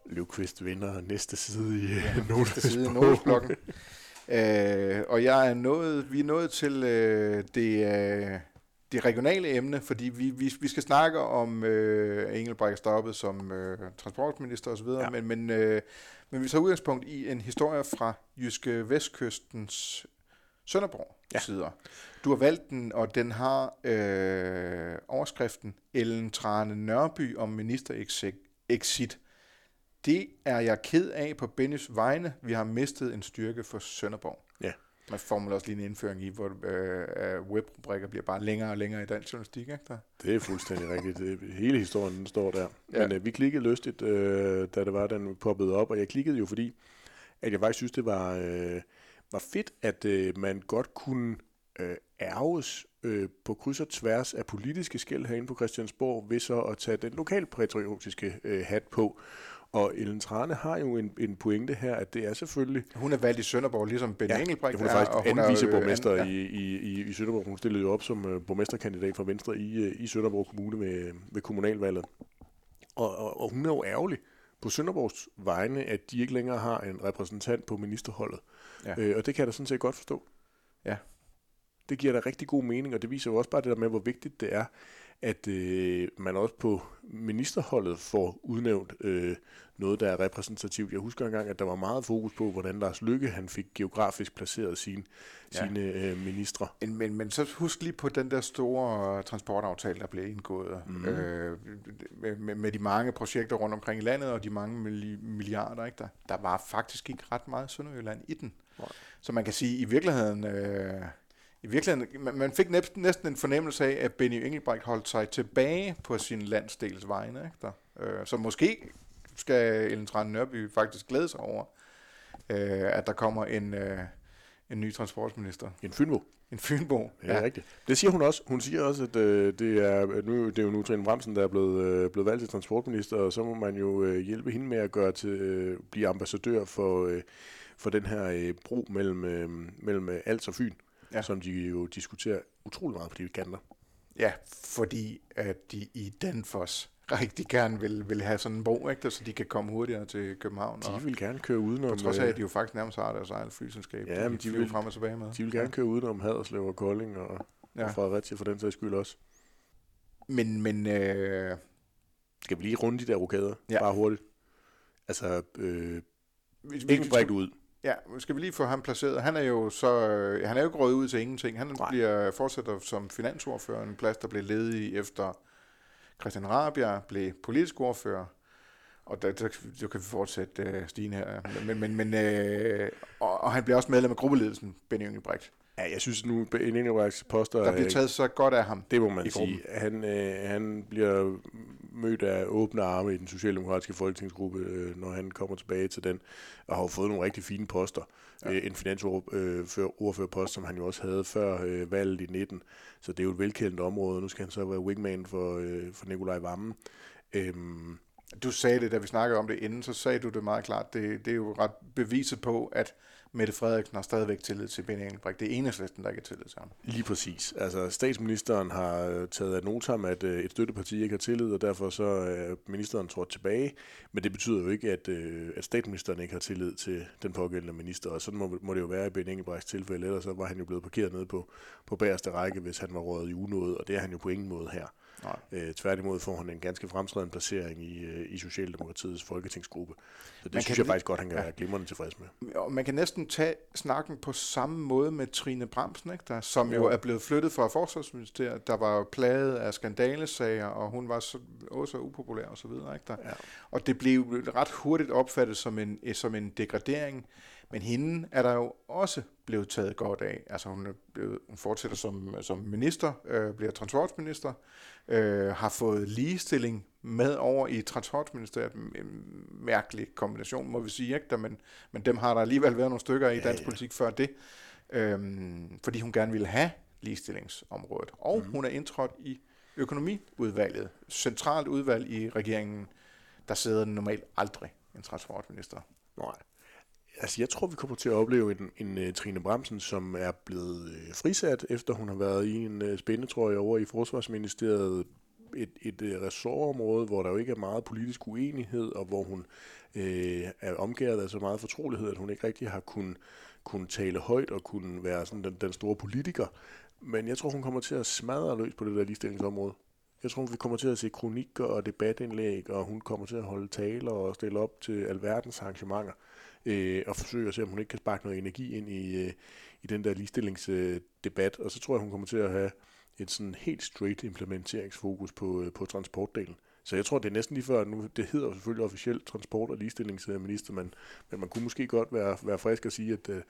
Løvqvist vinder næste side i Ja, ja, næste side i notesblokken. Øh, og jeg er nået, vi er nået til øh, det, øh, det regionale emne, fordi vi, vi, vi skal snakke om øh, Engelbrecht stoppet som øh, transportminister osv.. Ja. men, men, øh, men vi tager udgangspunkt i en historie fra Jyske Vestkystens Sønderborg Ja. sider. Du har valgt den, og den har øh, overskriften Ellen Trane Nørby om ministerexit. Det er jeg ked af på Bennys vegne. Vi har mistet en styrke for Sønderborg. Ja. Man får også lige en indføring i, hvor øh, webrubrikker bliver bare længere og længere i dansk journalistik. Ikke? Der? Det er fuldstændig rigtigt. Det, hele historien den står der. Ja. Men øh, vi klikkede lystigt, øh, da det var, den poppede op, og jeg klikkede jo fordi, at jeg faktisk synes, det var, øh, var fedt, at øh, man godt kunne øh, ærges øh, på kryds og tværs af politiske skæld herinde på Christiansborg, ved så at tage den lokalpatriotiske øh, hat på. Og Ellen Trane har jo en, en pointe her, at det er selvfølgelig Hun er valgt i Sønderborg, ligesom Benny ja, Engelbrecht hun er faktisk og anden er viceborgmester øh, ja. i, i, i, i Sønderborg. Hun stillede jo op som uh, borgmesterkandidat for Venstre i, uh, i Sønderborg Kommune ved, ved kommunalvalget. Og, og, og hun er jo ærgerlig på Sønderborgs vegne, at de ikke længere har en repræsentant på ministerholdet. Ja. Ja. Øh, og det kan jeg da sådan set godt forstå. Ja. Det giver da rigtig god mening, og det viser jo også bare det der med, hvor vigtigt det er, at øh, man også på ministerholdet får udnævnt øh, noget, der er repræsentativt. Jeg husker engang, at der var meget fokus på, hvordan Lars Lykke han fik geografisk placeret sine, Ja. sine øh, ministre. Men, men, men så husk lige på den der store transportaftale, der blev indgået mm. øh, med, med, med de mange projekter rundt omkring i landet, og de mange milli- milliarder. Ikke? Der, der var faktisk ikke ret meget Sønderjylland i den. Nej. Så man kan sige, i virkeligheden... Øh, i virkeligheden, man, fik næsten, næsten en fornemmelse af, at Benny Engelbrecht holdt sig tilbage på sin landsdels vegne. Ikke der? Øh, så måske skal Ellen Trane Nørby faktisk glæde sig over, øh, at der kommer en, øh, en ny transportminister. En Fynbo. En Fynbo. Ja, er rigtigt. Det siger hun også. Hun siger også, at øh, det, er, nu, det er jo nu Trine Bremsen, der er blevet, øh, blevet valgt til transportminister, og så må man jo øh, hjælpe hende med at gøre til, øh, blive ambassadør for, øh, for den her øh, bro mellem, øh, mellem øh, Als og Fyn, Ja. som de jo diskuterer utrolig meget på de kanter. Ja, fordi at de i Danfoss rigtig gerne vil, vil have sådan en bro, ikke? så de kan komme hurtigere til København. De vil gerne køre udenom, på trods af, øh, at de jo faktisk nærmest har deres eget flyselskab. Ja, men de vil- frem og tilbage med. de vil gerne køre udenom Haderslev og Kolding og, ja. Og Fredericia for den sags skyld også. Men, men øh, Skal vi lige runde de der rokader? Ja. Bare hurtigt. Altså, øh, vi, vi, Engelbrecht ud. Ja, skal vi lige få ham placeret. Han er jo så, øh, han er jo ikke røget ud til ingenting. Han Nej. bliver fortsætter som finansordfører, en plads, der blev ledig efter Christian Rabia blev politisk ordfører. Og der, der, der kan vi fortsætte øh, Stine her. Men, men, men, øh, og, og, han bliver også medlem af gruppeledelsen, Benny Engelbrecht. Ja, jeg synes nu, en Engelbrechts poster... Der bliver er- taget så godt af ham. Det må man sige. Han, øh, han bliver mødt af åbne arme i den socialdemokratiske folketingsgruppe, øh, når han kommer tilbage til den, og har jo fået nogle rigtig fine poster. Ja. Øh, en finansordførerpost, som han jo også havde før øh, valget i 19. Så det er jo et velkendt område. Nu skal han så være wingman for, øh, for Nikolaj Vammen. Øhm, Du sagde det, da vi snakkede om det inden, så sagde du det meget klart. Det, det er jo ret beviset på, at Mette Frederiksen har stadigvæk tillid til Benny Engelbrecht. Det er enhedslisten, der ikke har tillid til ham. Lige præcis. Altså, statsministeren har øh, taget ad notam, at øh, et støtteparti ikke har tillid, og derfor så er ministeren trådt tilbage. Men det betyder jo ikke, at, at statsministeren ikke har tillid til den pågældende minister, og sådan må, må det jo være i Benny Engelbrechts tilfælde, ellers så var han jo blevet parkeret nede på, på bagerste række, hvis han var rådet i unåde, og det er han jo på ingen måde her. Nej. Øh, tværtimod får han en ganske fremtrædende placering i, øh, i Socialdemokratiets folketingsgruppe. Så det Man synes jeg faktisk godt, han kan Ja. være glimrende tilfreds med. Og man kan næsten tage snakken på samme måde med Trine Bremsen, ikke? Der, som jo. Jo. er blevet flyttet fra Forsvarsministeriet. Der var plaget af skandalesager, og hun var så, også så upopulær og så videre. Ikke? Der. Ja. Og det blev ret hurtigt opfattet som en, som en degradering. Men hende er der jo også blevet taget godt af. Altså hun, er blevet, hun fortsætter som, som minister, øh, bliver transportminister, øh, har fået ligestilling med over i transportministeriet. En mærkelig kombination, må vi sige. Ikke? Der, men, men dem har der alligevel været nogle stykker i Ja, dansk ja. politik før det. Øhm, fordi hun gerne ville have ligestillingsområdet. Og mm. hun er indtrådt i økonomiudvalget. Centralt udvalg i regeringen, der sidder normalt aldrig en transportminister. Nej. Altså, jeg tror, vi kommer til at opleve en, en uh, Trine Bremsen, som er blevet uh, frisat, efter hun har været i en uh, spændetrøje over i Forsvarsministeriet et, et øh, ressortområde, hvor der jo ikke er meget politisk uenighed, og hvor hun øh, er omgået af så meget fortrolighed, at hun ikke rigtig har kunnet kunne tale højt og kunne være sådan den, den store politiker. Men jeg tror, hun kommer til at smadre løs på det der ligestillingsområde. Jeg tror, vi kommer til at se kronikker og debatindlæg, og hun kommer til at holde taler og stille op til alverdens arrangementer, øh, og forsøge at se, om hun ikke kan sparke noget energi ind i, øh, i den der ligestillingsdebat. Og så tror jeg, hun kommer til at have et sådan helt straight implementeringsfokus på, øh, på transportdelen. Så jeg tror, det er næsten lige før, nu det hedder selvfølgelig officielt transport- og ligestillingsminister, men, men man kunne måske godt være, være frisk at sige, at, øh,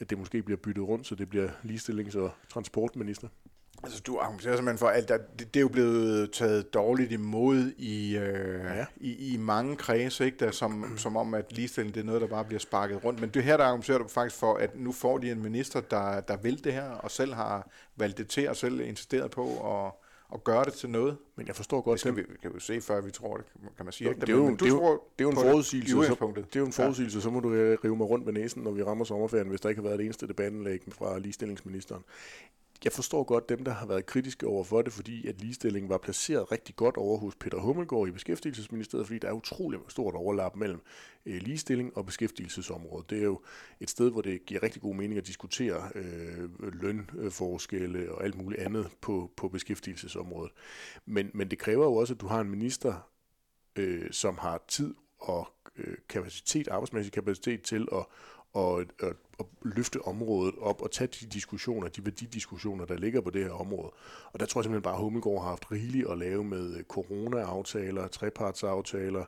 at det måske bliver byttet rundt, så det bliver ligestillings- og transportminister. Altså, du argumenterer simpelthen for, at der, det, det er jo blevet taget dårligt imod i, øh, ja. i, i mange kredse, ikke? Der, som, som om, at ligestilling det er noget, der bare bliver sparket rundt. Men det her, der argumenterer du faktisk for, at nu får de en minister, der, der vil det her, og selv har valgt det til, og selv insisteret på at, at gøre det til noget. Men jeg forstår godt... Det skal vi, kan vi jo se, før vi tror det, kan man sige. Jo, det, er jo, det, er jo, det er jo en forudsigelse, det, så, det er jo en forudsigelse, ja. så må du øh, rive mig rundt med næsen, når vi rammer sommerferien, hvis der ikke har været det eneste debattenlæg fra ligestillingsministeren jeg forstår godt dem, der har været kritiske over for det, fordi at ligestillingen var placeret rigtig godt over hos Peter Hummelgaard i Beskæftigelsesministeriet, fordi der er utrolig stort overlap mellem øh, ligestilling og beskæftigelsesområdet. Det er jo et sted, hvor det giver rigtig god mening at diskutere øh, lønforskelle og alt muligt andet på, på beskæftigelsesområdet. Men, men det kræver jo også, at du har en minister, øh, som har tid og øh, kapacitet, arbejdsmæssig kapacitet til at, og, og, at løfte området op og tage de diskussioner, de værdidiskussioner, der ligger på det her område. Og der tror jeg simpelthen bare, at Hummelgaard har haft rigeligt at lave med øh, corona-aftaler, trepartsaftaler,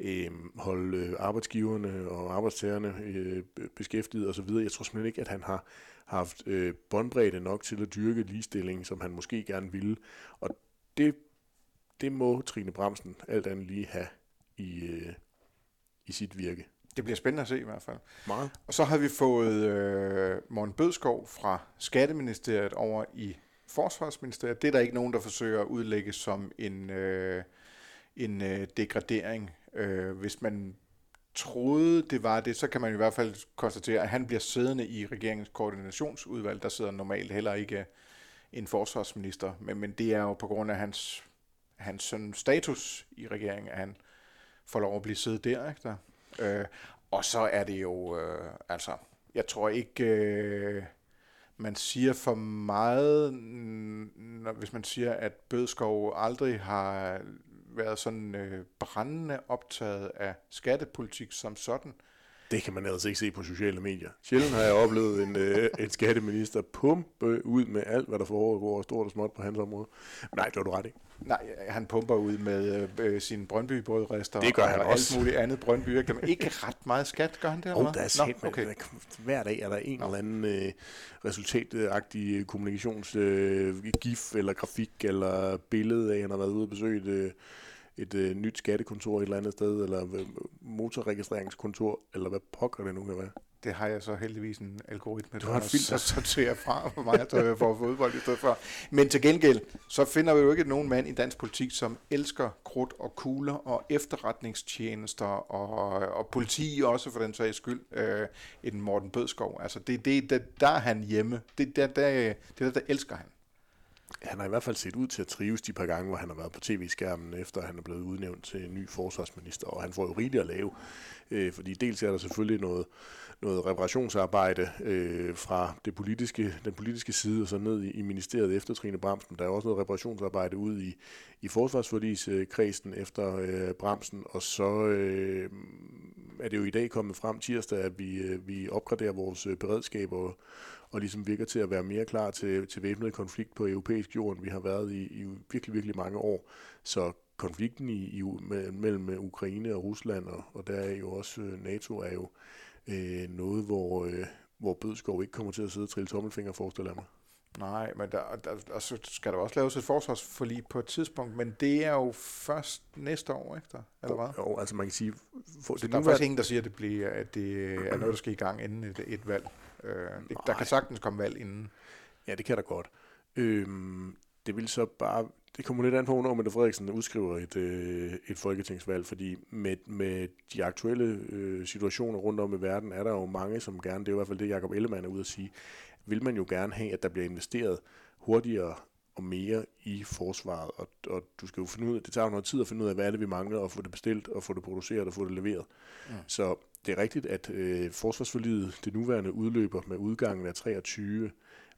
øh, holde øh, arbejdsgiverne og arbejdstagerne øh, beskæftiget osv. Jeg tror simpelthen ikke, at han har haft øh, båndbredde nok til at dyrke ligestilling, som han måske gerne ville. Og det, det må Trine Bremsen alt andet lige have i, øh, i sit virke. Det bliver spændende at se i hvert fald. Meget. Og så har vi fået øh, Morten Bødskov fra Skatteministeriet over i Forsvarsministeriet. Det er der ikke nogen, der forsøger at udlægge som en, øh, en øh, degradering. Øh, hvis man troede, det var det, så kan man i hvert fald konstatere, at han bliver siddende i regeringens koordinationsudvalg. Der sidder normalt heller ikke en forsvarsminister, men, men det er jo på grund af hans, hans sådan status i regeringen, at han får lov at blive siddet der. Ikke der? Øh, og så er det jo, øh, altså, jeg tror ikke, øh, man siger for meget, når, hvis man siger, at Bødskov aldrig har været sådan øh, brændende optaget af skattepolitik som sådan. Det kan man altså ikke se på sociale medier. Sjældent har jeg oplevet en, øh, en skatteminister pumpe ud med alt, hvad der foregår stort og småt på hans område. Nej, det var du ret i. Nej, han pumper ud med øh, sin brøndby brødrester det gør han og også. alt muligt andet Brøndby. Ikke, ikke ret meget skat, gør han det? Oh, der er Nå, okay. Hver dag er der en Nå. eller anden øh, resultatagtig kommunikationsgif øh, eller grafik eller billede af, han har været ude og besøge øh, et øh, nyt skattekontor et eller andet sted, eller øh, motorregistreringskontor, eller hvad pokker det nu kan være. Det har jeg så heldigvis en algoritme, du har en filter. sorterer fra for mig, der får fodbold i stedet for. Men til gengæld, så finder vi jo ikke nogen mand i dansk politik, som elsker krudt og kugler og efterretningstjenester og, og politi også for den sags skyld, øh, en Morten Bødskov. Altså det, det, det, der er han hjemme. Det, der, der, det der, der elsker han han har i hvert fald set ud til at trives de par gange, hvor han har været på tv-skærmen, efter han er blevet udnævnt til en ny forsvarsminister, og han får jo rigeligt at lave, øh, fordi dels er der selvfølgelig noget, noget reparationsarbejde øh, fra det politiske, den politiske side og så ned i, i ministeriet efter Trine Bramsen. Der er også noget reparationsarbejde ud i, i forsvarsforligskredsen efter øh, Bramsen, og så øh, er det jo i dag kommet frem tirsdag, at vi, øh, vi opgraderer vores øh, beredskab og, og ligesom virker til at være mere klar til, til væbnet konflikt på europæisk jord, end vi har været i, i virkelig, virkelig mange år. Så konflikten i, i, mellem Ukraine og Rusland, og, og der er jo også øh, NATO, er jo øh, noget, hvor, øh, hvor Bødskov ikke kommer til at sidde og trille tommelfinger, forestiller jeg mig. Nej, men der, der, der, så skal der også laves et forsvarsforlig på et tidspunkt, men det er jo først næste år efter, eller hvad? Jo, altså man kan sige... For, det der er faktisk ingen, der siger, at det, bliver, at det er noget, der skal i gang inden et, et valg. Øh, det, der kan sagtens komme valg inden. Ja, det kan der godt. Øhm, det vil så bare... Det kommer lidt an på, når Mette Frederiksen udskriver et, øh, et folketingsvalg, fordi med, med de aktuelle øh, situationer rundt om i verden, er der jo mange, som gerne, det er i hvert fald det, Jacob Ellemann er ude at sige, vil man jo gerne have, at der bliver investeret hurtigere og mere i forsvaret, og, og du skal jo finde ud af, det tager jo noget tid at finde ud af, hvad er det, vi mangler, og få det bestilt, og få det produceret, og få det leveret. Mm. Så det er rigtigt, at øh, forsvarsforliget, det nuværende, udløber med udgangen af 23,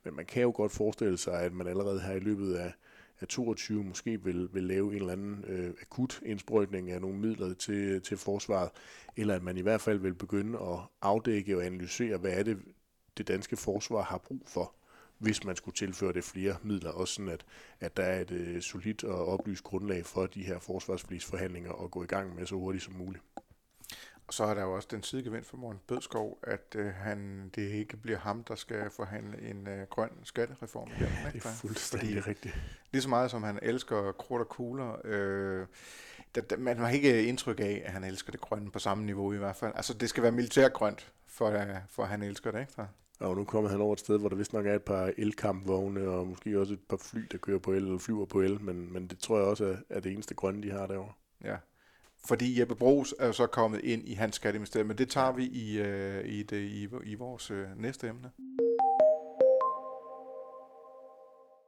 men man kan jo godt forestille sig, at man allerede her i løbet af, af 22 måske vil, vil lave en eller anden øh, akut indsprøjtning af nogle midler til, til forsvaret, eller at man i hvert fald vil begynde at afdække og analysere, hvad er det, det danske forsvar har brug for hvis man skulle tilføre det flere midler, også sådan at, at der er et øh, solidt og oplyst grundlag for de her forsvarsforligsforhandlinger at gå i gang med så hurtigt som muligt. Og så er der jo også den sidegevind for Morten Bødskov, at øh, han, det ikke bliver ham, der skal forhandle en øh, grøn skattereform. Ja, det er fuldstændig Fordi, rigtigt. Lige så meget som han elsker krudt og kugler, øh, der, der, man har ikke indtryk af, at han elsker det grønne på samme niveau i hvert fald. Altså det skal være militærgrønt, for, for at han elsker det, ikke? Og nu kommer han over et sted, hvor der vist nok er et par elkampvogne, og måske også et par fly, der kører på el, eller flyver på el, men, men det tror jeg også er, er det eneste grønne, de har derovre. Ja, fordi Jeppe Brugs er jo så kommet ind i hans skatteministerium, men det tager vi i, øh, i, det, i, i vores øh, næste emne.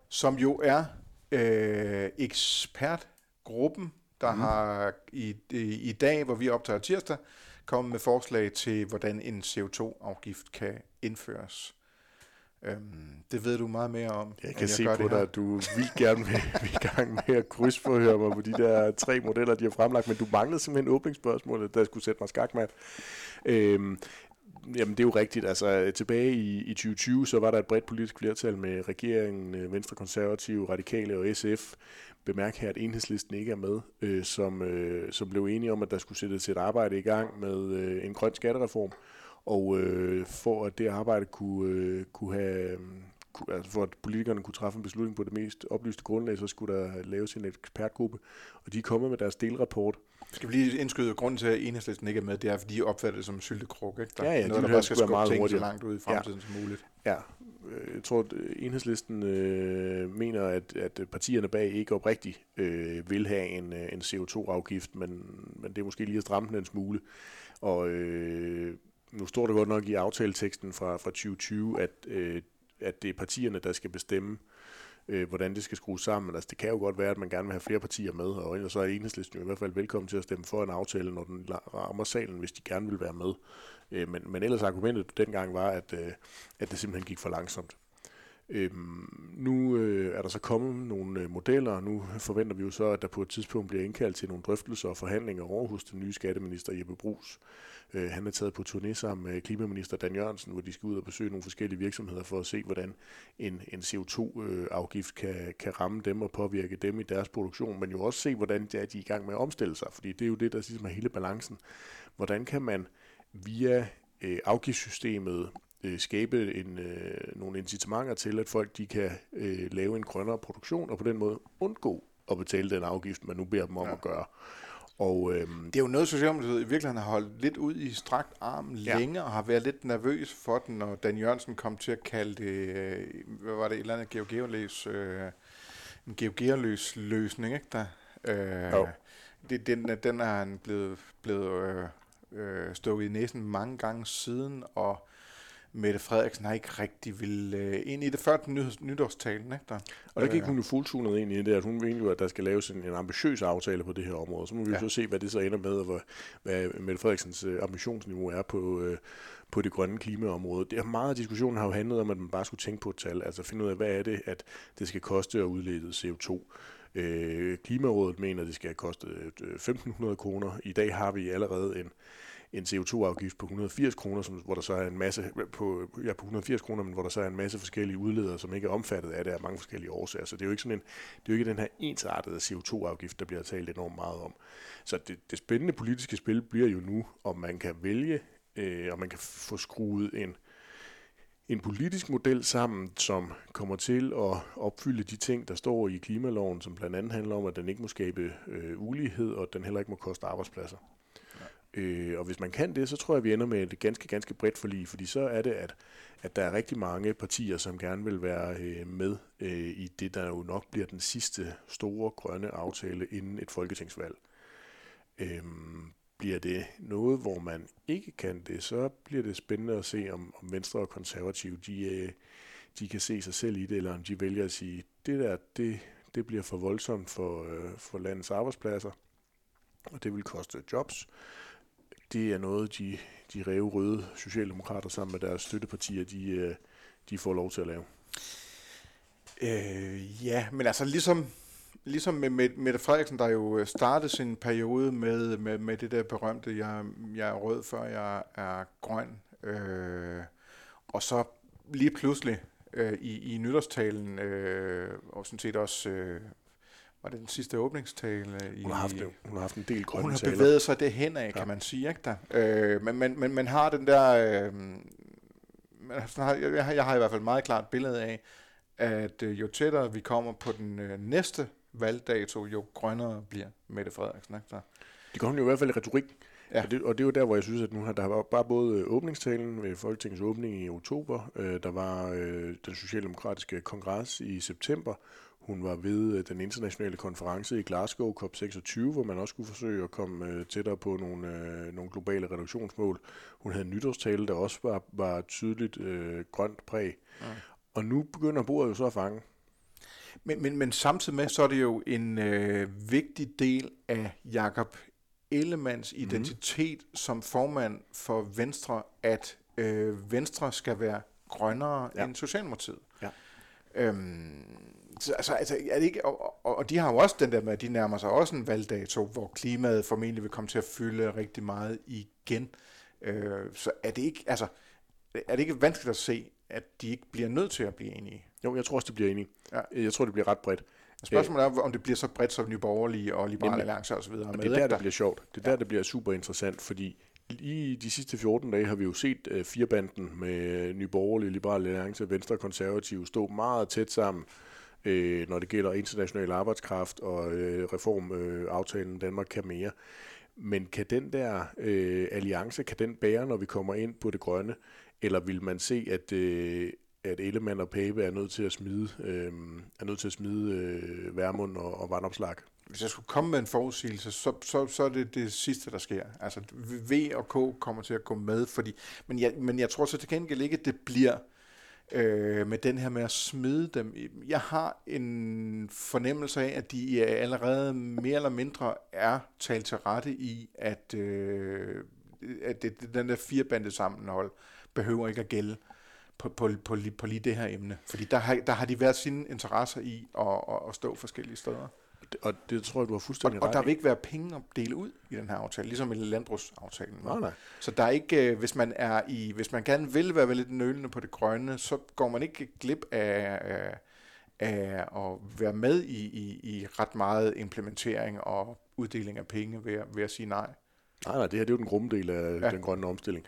Som jo er øh, ekspertgruppen, der mm. har i, i, i dag, hvor vi optager tirsdag, kommet med forslag til, hvordan en CO2-afgift kan indføres. Øhm, det ved du meget mere om. Jeg kan jeg se på dig, at du vil gerne vil, vil i gang med at krydsforhøre mig på de der tre modeller, de har fremlagt, men du manglede simpelthen åbningsspørgsmålet, der skulle sætte mig skakmat. Øhm, Jamen det er jo rigtigt. Altså tilbage i, i 2020, så var der et bredt politisk flertal med regeringen, øh, Venstre, Konservative, Radikale og SF. Bemærk her, at enhedslisten ikke er med, øh, som, øh, som blev enige om, at der skulle sættes et arbejde i gang med øh, en grøn skattereform. Og øh, for at det arbejde kunne, øh, kunne have, kunne, altså for at politikerne kunne træffe en beslutning på det mest oplyste grundlag, så skulle der laves en ekspertgruppe, og de er kommet med deres delrapport. Skal vi lige indskyde, grunden til, at enhedslisten ikke er med, det er, fordi de opfatter det som syltekruk, ikke? Der ja, ja, noget, de der bare skal skubbe meget ting så langt ud i fremtiden ja. som muligt. Ja, jeg tror, at enhedslisten øh, mener, at, at partierne bag ikke oprigtigt øh, vil have en, øh, en CO2-afgift, men, men det er måske lige at stramme den en smule. Og øh, nu står det godt nok i aftaleteksten fra, fra 2020, at, øh, at det er partierne, der skal bestemme, øh, hvordan det skal skrues sammen. Altså, det kan jo godt være, at man gerne vil have flere partier med, og ellers så er enhedslisten jo i hvert fald velkommen til at stemme for en aftale, når den rammer salen, hvis de gerne vil være med. Øh, men, men ellers argumentet dengang var, at, øh, at det simpelthen gik for langsomt. Øhm, nu øh, er der så kommet nogle øh, modeller, og nu forventer vi jo så, at der på et tidspunkt bliver indkaldt til nogle drøftelser og forhandlinger over hos den nye skatteminister Jeppe Brugs. Øh, han er taget på turné sammen med klimaminister Dan Jørgensen, hvor de skal ud og besøge nogle forskellige virksomheder for at se, hvordan en, en CO2-afgift kan, kan ramme dem og påvirke dem i deres produktion, men jo også se, hvordan det er, de er i gang med at omstille sig, fordi det er jo det, der ligesom er hele balancen. Hvordan kan man via øh, afgiftssystemet øh, skabe en, øh, nogle incitamenter til, at folk de kan øh, lave en grønnere produktion, og på den måde undgå at betale den afgift, man nu beder dem om ja. at gøre. Og, øhm, det er jo noget, Socialdemokratiet i virkeligheden har holdt lidt ud i strakt arm ja. længe, og har været lidt nervøs for den, når Dan Jørgensen kom til at kalde det, øh, hvad var det, et eller andet geogeoløs, øh, en geogeoløs løsning, ikke der? Øh, jo. det, den, den er han blevet, blevet øh, øh, stukket i næsen mange gange siden, og Mette Frederiksen har ikke rigtig vil øh, ind i det før den nytårstalen. Ikke, der? Og der gik hun jo fuldtunet ind i det, at hun mener jo, at der skal laves en, en ambitiøs aftale på det her område. Så må vi ja. jo så se, hvad det så ender med, og hvad, hvad Mette Frederiksens øh, ambitionsniveau er på, øh, på det grønne klimaområde. Det er meget af diskussionen har jo handlet om, at man bare skulle tænke på et tal, altså finde ud af, hvad er det, at det skal koste at udlede CO2. Øh, Klimarådet mener, at det skal koste 1.500 øh, kroner. I dag har vi allerede en en CO2-afgift på 180 kroner, som, hvor der så er en masse på, ja, på 180 kroner, men hvor der så er en masse forskellige udledere, som ikke er omfattet af det af mange forskellige årsager. Så det er jo ikke sådan en, det er jo ikke den her ensartede CO2-afgift, der bliver talt enormt meget om. Så det, det spændende politiske spil bliver jo nu, om man kan vælge, øh, om man kan få skruet en, en politisk model sammen, som kommer til at opfylde de ting, der står i klimaloven, som blandt andet handler om, at den ikke må skabe øh, ulighed, og at den heller ikke må koste arbejdspladser. Øh, og hvis man kan det, så tror jeg, at vi ender med et ganske, ganske bredt forlig, fordi så er det, at, at der er rigtig mange partier, som gerne vil være øh, med øh, i det, der jo nok bliver den sidste store grønne aftale inden et folketingsvalg. Øh, bliver det noget, hvor man ikke kan det, så bliver det spændende at se, om, om Venstre og Konservative, de, øh, de kan se sig selv i det, eller om de vælger at sige, det der, det, det bliver for voldsomt for, øh, for landets arbejdspladser, og det vil koste jobs. Det er noget, de, de ræve røde socialdemokrater sammen med deres støttepartier, de, øh, de får lov til at lave. Øh, ja, men altså ligesom, ligesom med, med Mette Frederiksen, der jo øh, startede sin periode med, med, med det der berømte, jeg, jeg er rød, før jeg er grøn. Øh, og så lige pludselig øh, i, i nytårstalen, øh, og sådan set også, øh, var det den sidste åbningstale? I, hun, har haft, hun har haft en del grønne Hun har taler. bevæget sig det hen af, kan ja. man sige. Ikke der? Øh, men, men, men man har den der... Øh, jeg, har, jeg har i hvert fald et meget klart billede af, at øh, jo tættere vi kommer på den øh, næste valgdato, jo grønnere bliver Mette Frederiksen. Ikke? Der. Det kommer jo i hvert fald i retorik. Ja. Og, det, og det er jo der, hvor jeg synes, at nu har der var bare både åbningstalen ved Folketingets åbning i oktober, øh, der var øh, den socialdemokratiske kongres i september, hun var ved øh, den internationale konference i Glasgow, COP26, hvor man også skulle forsøge at komme øh, tættere på nogle, øh, nogle globale reduktionsmål. Hun havde en nytårstale, der også var, var tydeligt øh, grønt præg. Ja. Og nu begynder bordet jo så at fange. Men, men, men samtidig med, så er det jo en øh, vigtig del af Jakob Ellemanns mhm. identitet mm. som formand for Venstre, at øh, Venstre skal være grønnere ja. end Socialdemokratiet. Ja. Øhm, så, altså, altså, er det ikke, og, og, og de har jo også den der med, at de nærmer sig også en valgdato, hvor klimaet formentlig vil komme til at fylde rigtig meget igen. Øh, så er det ikke, altså, er det ikke vanskeligt at se, at de ikke bliver nødt til at blive enige? Jo, jeg tror også, de bliver enige. Ja. Jeg tror, det bliver ret bredt. Spørgsmålet er, om det bliver så bredt som Nye Borgerlige og Liberale Alliance osv. Og det er der, det bliver sjovt. Det er der, det bliver super interessant, fordi i de sidste 14 dage har vi jo set uh, firebanden med Nye Borgerlige, Liberale Alliance, Venstre og Konservative stå meget tæt sammen, uh, når det gælder international arbejdskraft og uh, reformaftalen uh, Danmark kan mere. Men kan den der uh, alliance, kan den bære, når vi kommer ind på det grønne? Eller vil man se, at, uh, at Ellemann og Pape er nødt til at smide, øh, er nødt til at smide øh, Værmund og, og vandopslag. Hvis jeg skulle komme med en forudsigelse, så, så, så er det det sidste, der sker. Altså V og K kommer til at gå med, fordi, men, jeg, men jeg tror så til gengæld ikke, at det bliver øh, med den her med at smide dem. Jeg har en fornemmelse af, at de allerede mere eller mindre er talt til rette i, at, øh, at det, den der firebandet sammenhold behøver ikke at gælde på, på, på, på lige det her emne. Fordi der har, der har de været sine interesser i at, at, at stå forskellige steder. Og det tror jeg, du har fuldstændig og, og der vil ikke være penge at dele ud i den her aftale, ligesom i landbrugsaftalen. Nej, nej. Så der er ikke, øh, hvis man er i, hvis man gerne vil være lidt nølende på det grønne, så går man ikke glip af, af, af at være med i, i, i ret meget implementering og uddeling af penge ved, ved at sige nej. Nej, nej, det her det er jo den grumme del af ja. den grønne omstilling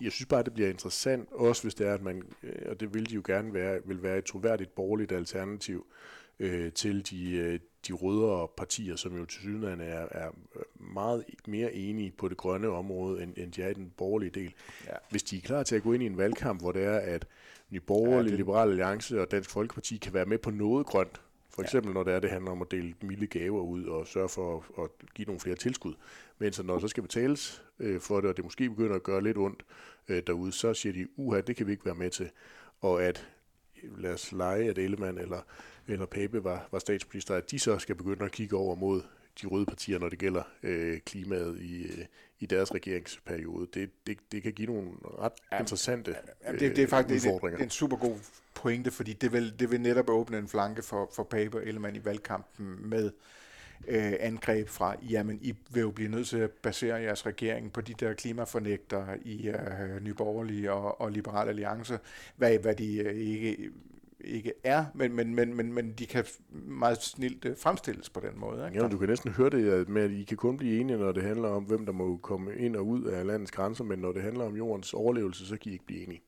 jeg synes bare, det bliver interessant, også hvis det er, at man, øh, og det vil de jo gerne være, vil være et troværdigt borgerligt alternativ øh, til de, øh, de rødere partier, som jo til synligheden er, er meget mere enige på det grønne område, end, end de er i den borgerlige del. Ja. Hvis de er klar til at gå ind i en valgkamp, hvor det er, at Nye Borgerlige, ja, det... Liberale Alliance og Dansk Folkeparti kan være med på noget grønt, for eksempel ja. når det er, det handler om at dele milde gaver ud og sørge for at, at give nogle flere tilskud. Men så når så skal betales øh, for det, og det måske begynder at gøre lidt ondt øh, derude, så siger de, uha, det kan vi ikke være med til. Og at lad os lege, at Ellemann eller, eller Pape var, var statsminister, at de så skal begynde at kigge over mod de røde partier, når det gælder øh, klimaet i, øh, i deres regeringsperiode. Det, det, det kan give nogle ret ja, interessante ja, det, det er faktisk det, det er en super god pointe, fordi det vil, det vil netop åbne en flanke for, for Pape og Ellemann i valgkampen med øh, angreb fra, jamen I vil jo blive nødt til at basere jeres regering på de der klimafornægter i øh, Nyborgerlige og, og Liberal Alliance, hvad, hvad de øh, ikke ikke er, men, men, men, men, men de kan meget snilt øh, fremstilles på den måde. Ikke? Ja, du kan næsten høre det med, at I kan kun blive enige, når det handler om, hvem der må komme ind og ud af landets grænser, men når det handler om jordens overlevelse, så kan I ikke blive enige.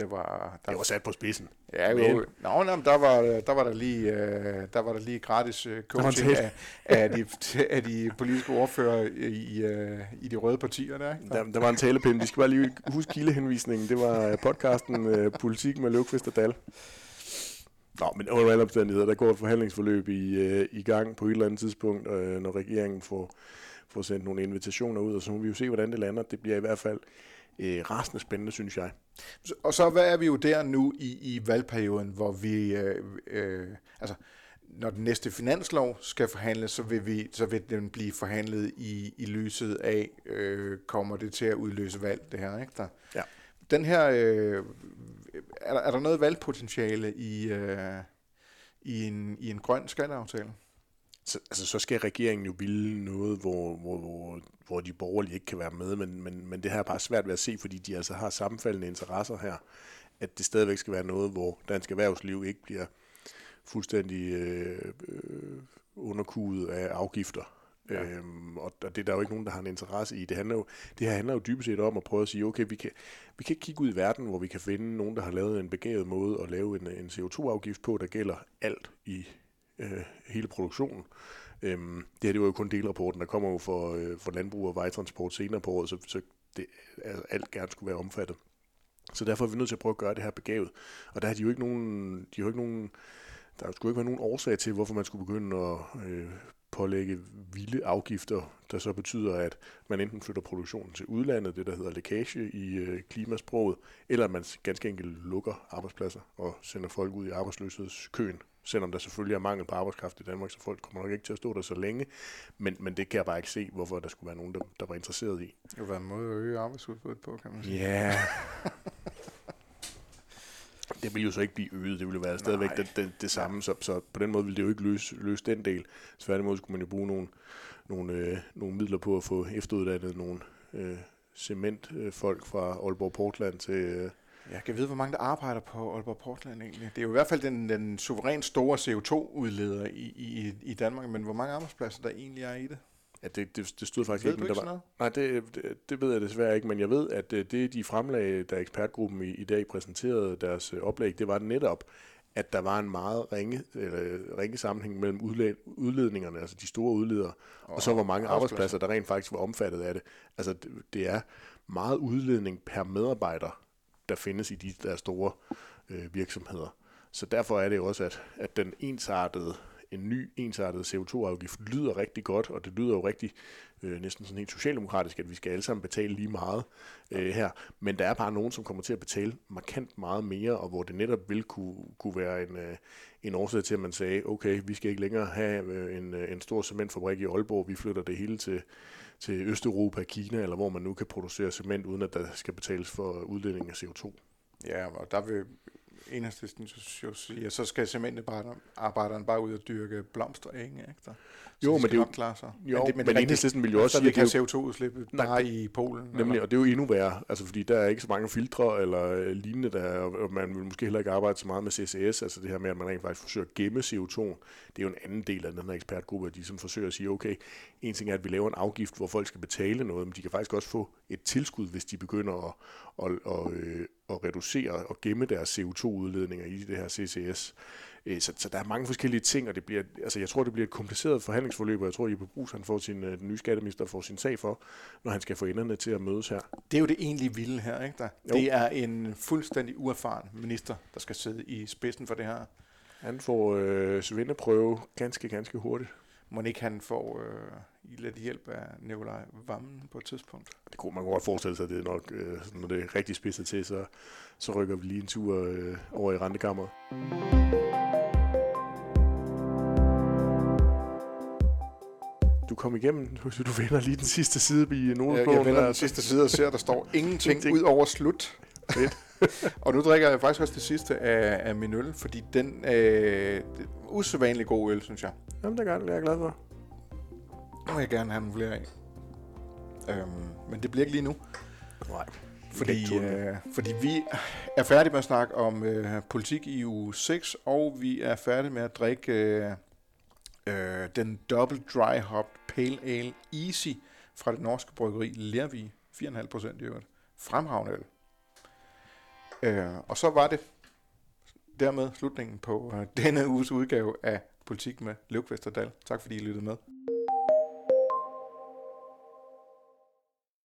Det var, der, det var sat på spidsen. Ja, jo. Men. Nå, nå, der var der var der lige øh, der var der lige gratis øh, coaching af, af, de, af de politiske ordfører i, øh, i de røde partier der. Ikke? Der, der var en talepinde. Vi skal bare lige huske kildehenvisningen. Det var podcasten Politik med Løvqvist og Dal. Nå, men under alle omstændigheder, der går et forhandlingsforløb i, i gang på et eller andet tidspunkt, når regeringen får, får sendt nogle invitationer ud, og så må vi jo se, hvordan det lander. Det bliver i hvert fald øh, rasende spændende, synes jeg. Og så hvad er vi jo der nu i, i valgperioden, hvor vi, øh, øh, altså når den næste finanslov skal forhandles, så vil, vi, så vil den blive forhandlet i, i lyset af, øh, kommer det til at udløse valg, det her, ikke? Der, ja. Den her, øh, er, der, er der noget valgpotentiale i, øh, i, en, i en grøn skatteaftale? Så, altså, så skal regeringen jo ville noget, hvor, hvor, hvor, hvor de borgerlige ikke kan være med, men, men, men det her er bare svært ved at se, fordi de altså har sammenfaldende interesser her, at det stadigvæk skal være noget, hvor dansk erhvervsliv ikke bliver fuldstændig øh, øh, underkudet af afgifter. Ja. Øhm, og det er der jo ikke nogen, der har en interesse i. Det, handler jo, det her handler jo dybest set om at prøve at sige, okay, vi kan, vi kan kigge ud i verden, hvor vi kan finde nogen, der har lavet en begavet måde at lave en, en CO2-afgift på, der gælder alt i øh, hele produktionen. Øhm, det her det var jo kun delrapporten, der kommer jo for, øh, for landbrug og vejtransport senere på året, så, så det, altså, alt gerne skulle være omfattet. Så derfor er vi nødt til at prøve at gøre det her begavet. Og der har de jo ikke nogen, de har jo ikke nogen der skulle ikke være nogen årsag til, hvorfor man skulle begynde at øh, pålægge vilde afgifter, der så betyder, at man enten flytter produktionen til udlandet, det der hedder lækage i øh, klimasproget, eller at man ganske enkelt lukker arbejdspladser og sender folk ud i arbejdsløshedskøen, selvom der selvfølgelig er mangel på arbejdskraft i Danmark, så folk kommer nok ikke til at stå der så længe, men, men det kan jeg bare ikke se, hvorfor der skulle være nogen, der, der var interesseret i. Det var en måde at øge arbejdsudbuddet på, kan man sige. Ja. Yeah. det vil jo så ikke blive øget, det ville jo være stadigvæk det, det, det samme, så, så på den måde ville det jo ikke løse, løse den del. Tværtimod skulle man jo bruge nogle, nogle, øh, nogle midler på at få efteruddannet nogle øh, cementfolk fra Aalborg Portland til... Øh, jeg kan vide, hvor mange der arbejder på Aalborg Portland egentlig. Det er jo i hvert fald den, den suverænt store CO2-udleder i, i, i Danmark, men hvor mange arbejdspladser der egentlig er i det? Ja, det, det, det stod faktisk ved ikke. Ikke der var, nej, det, det, det ved jeg desværre ikke, men jeg ved, at øh, det, de fremlagde, da ekspertgruppen i, i dag præsenterede deres øh, oplæg, det var netop, at der var en meget ringe, eller, ringe sammenhæng mellem udled, udledningerne, altså de store udledere, og, og så hvor mange arbejdspladser, der rent faktisk var omfattet af det. Altså det, det er meget udledning per medarbejder, der findes i de der store øh, virksomheder. Så derfor er det jo også, at, at den ensartede en ny ensartet CO2-afgift lyder rigtig godt, og det lyder jo rigtig øh, næsten sådan helt socialdemokratisk, at vi skal alle sammen betale lige meget øh, her. Men der er bare nogen, som kommer til at betale markant meget mere, og hvor det netop vil kunne, kunne være en, øh, en årsag til, at man sagde, okay, vi skal ikke længere have øh, en, øh, en stor cementfabrik i Aalborg, vi flytter det hele til, til Østeuropa, Kina, eller hvor man nu kan producere cement, uden at der skal betales for udledning af CO2. Ja, og der vil enhedslisten jo siger, så skal cementarbejderen bare ud og dyrke blomster, ikke? Så jo, men det er jo klare sig. Jo, men, det, men, men enhedslisten vil jo også sige, at det kan CO2-udslip bare i Polen. Nemlig, eller? og det er jo endnu værre, altså fordi der er ikke så mange filtre eller øh, lignende, der, og man vil måske heller ikke arbejde så meget med CCS, altså det her med, at man rent faktisk forsøger at gemme CO2. Det er jo en anden del af den her ekspertgruppe, at de som forsøger at sige, okay, en ting er, at vi laver en afgift, hvor folk skal betale noget, men de kan faktisk også få et tilskud, hvis de begynder at, at, at, at, at reducere og gemme deres CO2-udledninger i det her CCS. Øh, så, så der er mange forskellige ting, og det bliver, altså jeg tror, det bliver et kompliceret forhandlingsforløb, og jeg tror, at Jeppe Brugs, han får sin, øh, den nye skatteminister får sin sag for, når han skal få enderne til at mødes her. Det er jo det egentlig vilde her, ikke der? Jo. Det er en fuldstændig uerfaren minister, der skal sidde i spidsen for det her. Han får øh, svindeprøve ganske, ganske hurtigt. Må ikke han får øh, lidt hjælp af Nikolaj Vammen på et tidspunkt? Det kunne man godt forestille sig, det er nok, øh, når det er rigtig spidser til, så, så rykker vi lige en tur øh, over i rentekammeret. Du kom igennem, så du vender lige den sidste side i nogle Jeg, jeg vender den sidste side og ser, at der står ingenting, ingenting. ud over slut. Fedt. og nu drikker jeg faktisk også det sidste af, af min øl, fordi den øh, er usædvanlig god øl, synes jeg. Jamen, det er godt, det er jeg glad for. Nu vil jeg gerne have nogle flere af. Øhm, men det bliver ikke lige nu. Nej. Fordi, øh, fordi vi er færdige med at snakke om øh, politik i uge 6, og vi er færdige med at drikke øh, øh, den Double Dry Hop Pale Ale Easy fra det norske bryggeri Lervig. 4,5 procent i øvrigt. Fremragende øl. Øh, og så var det dermed slutningen på øh, denne uges udgave af Politik med Løvkvist og Dal. Tak fordi I lyttede med.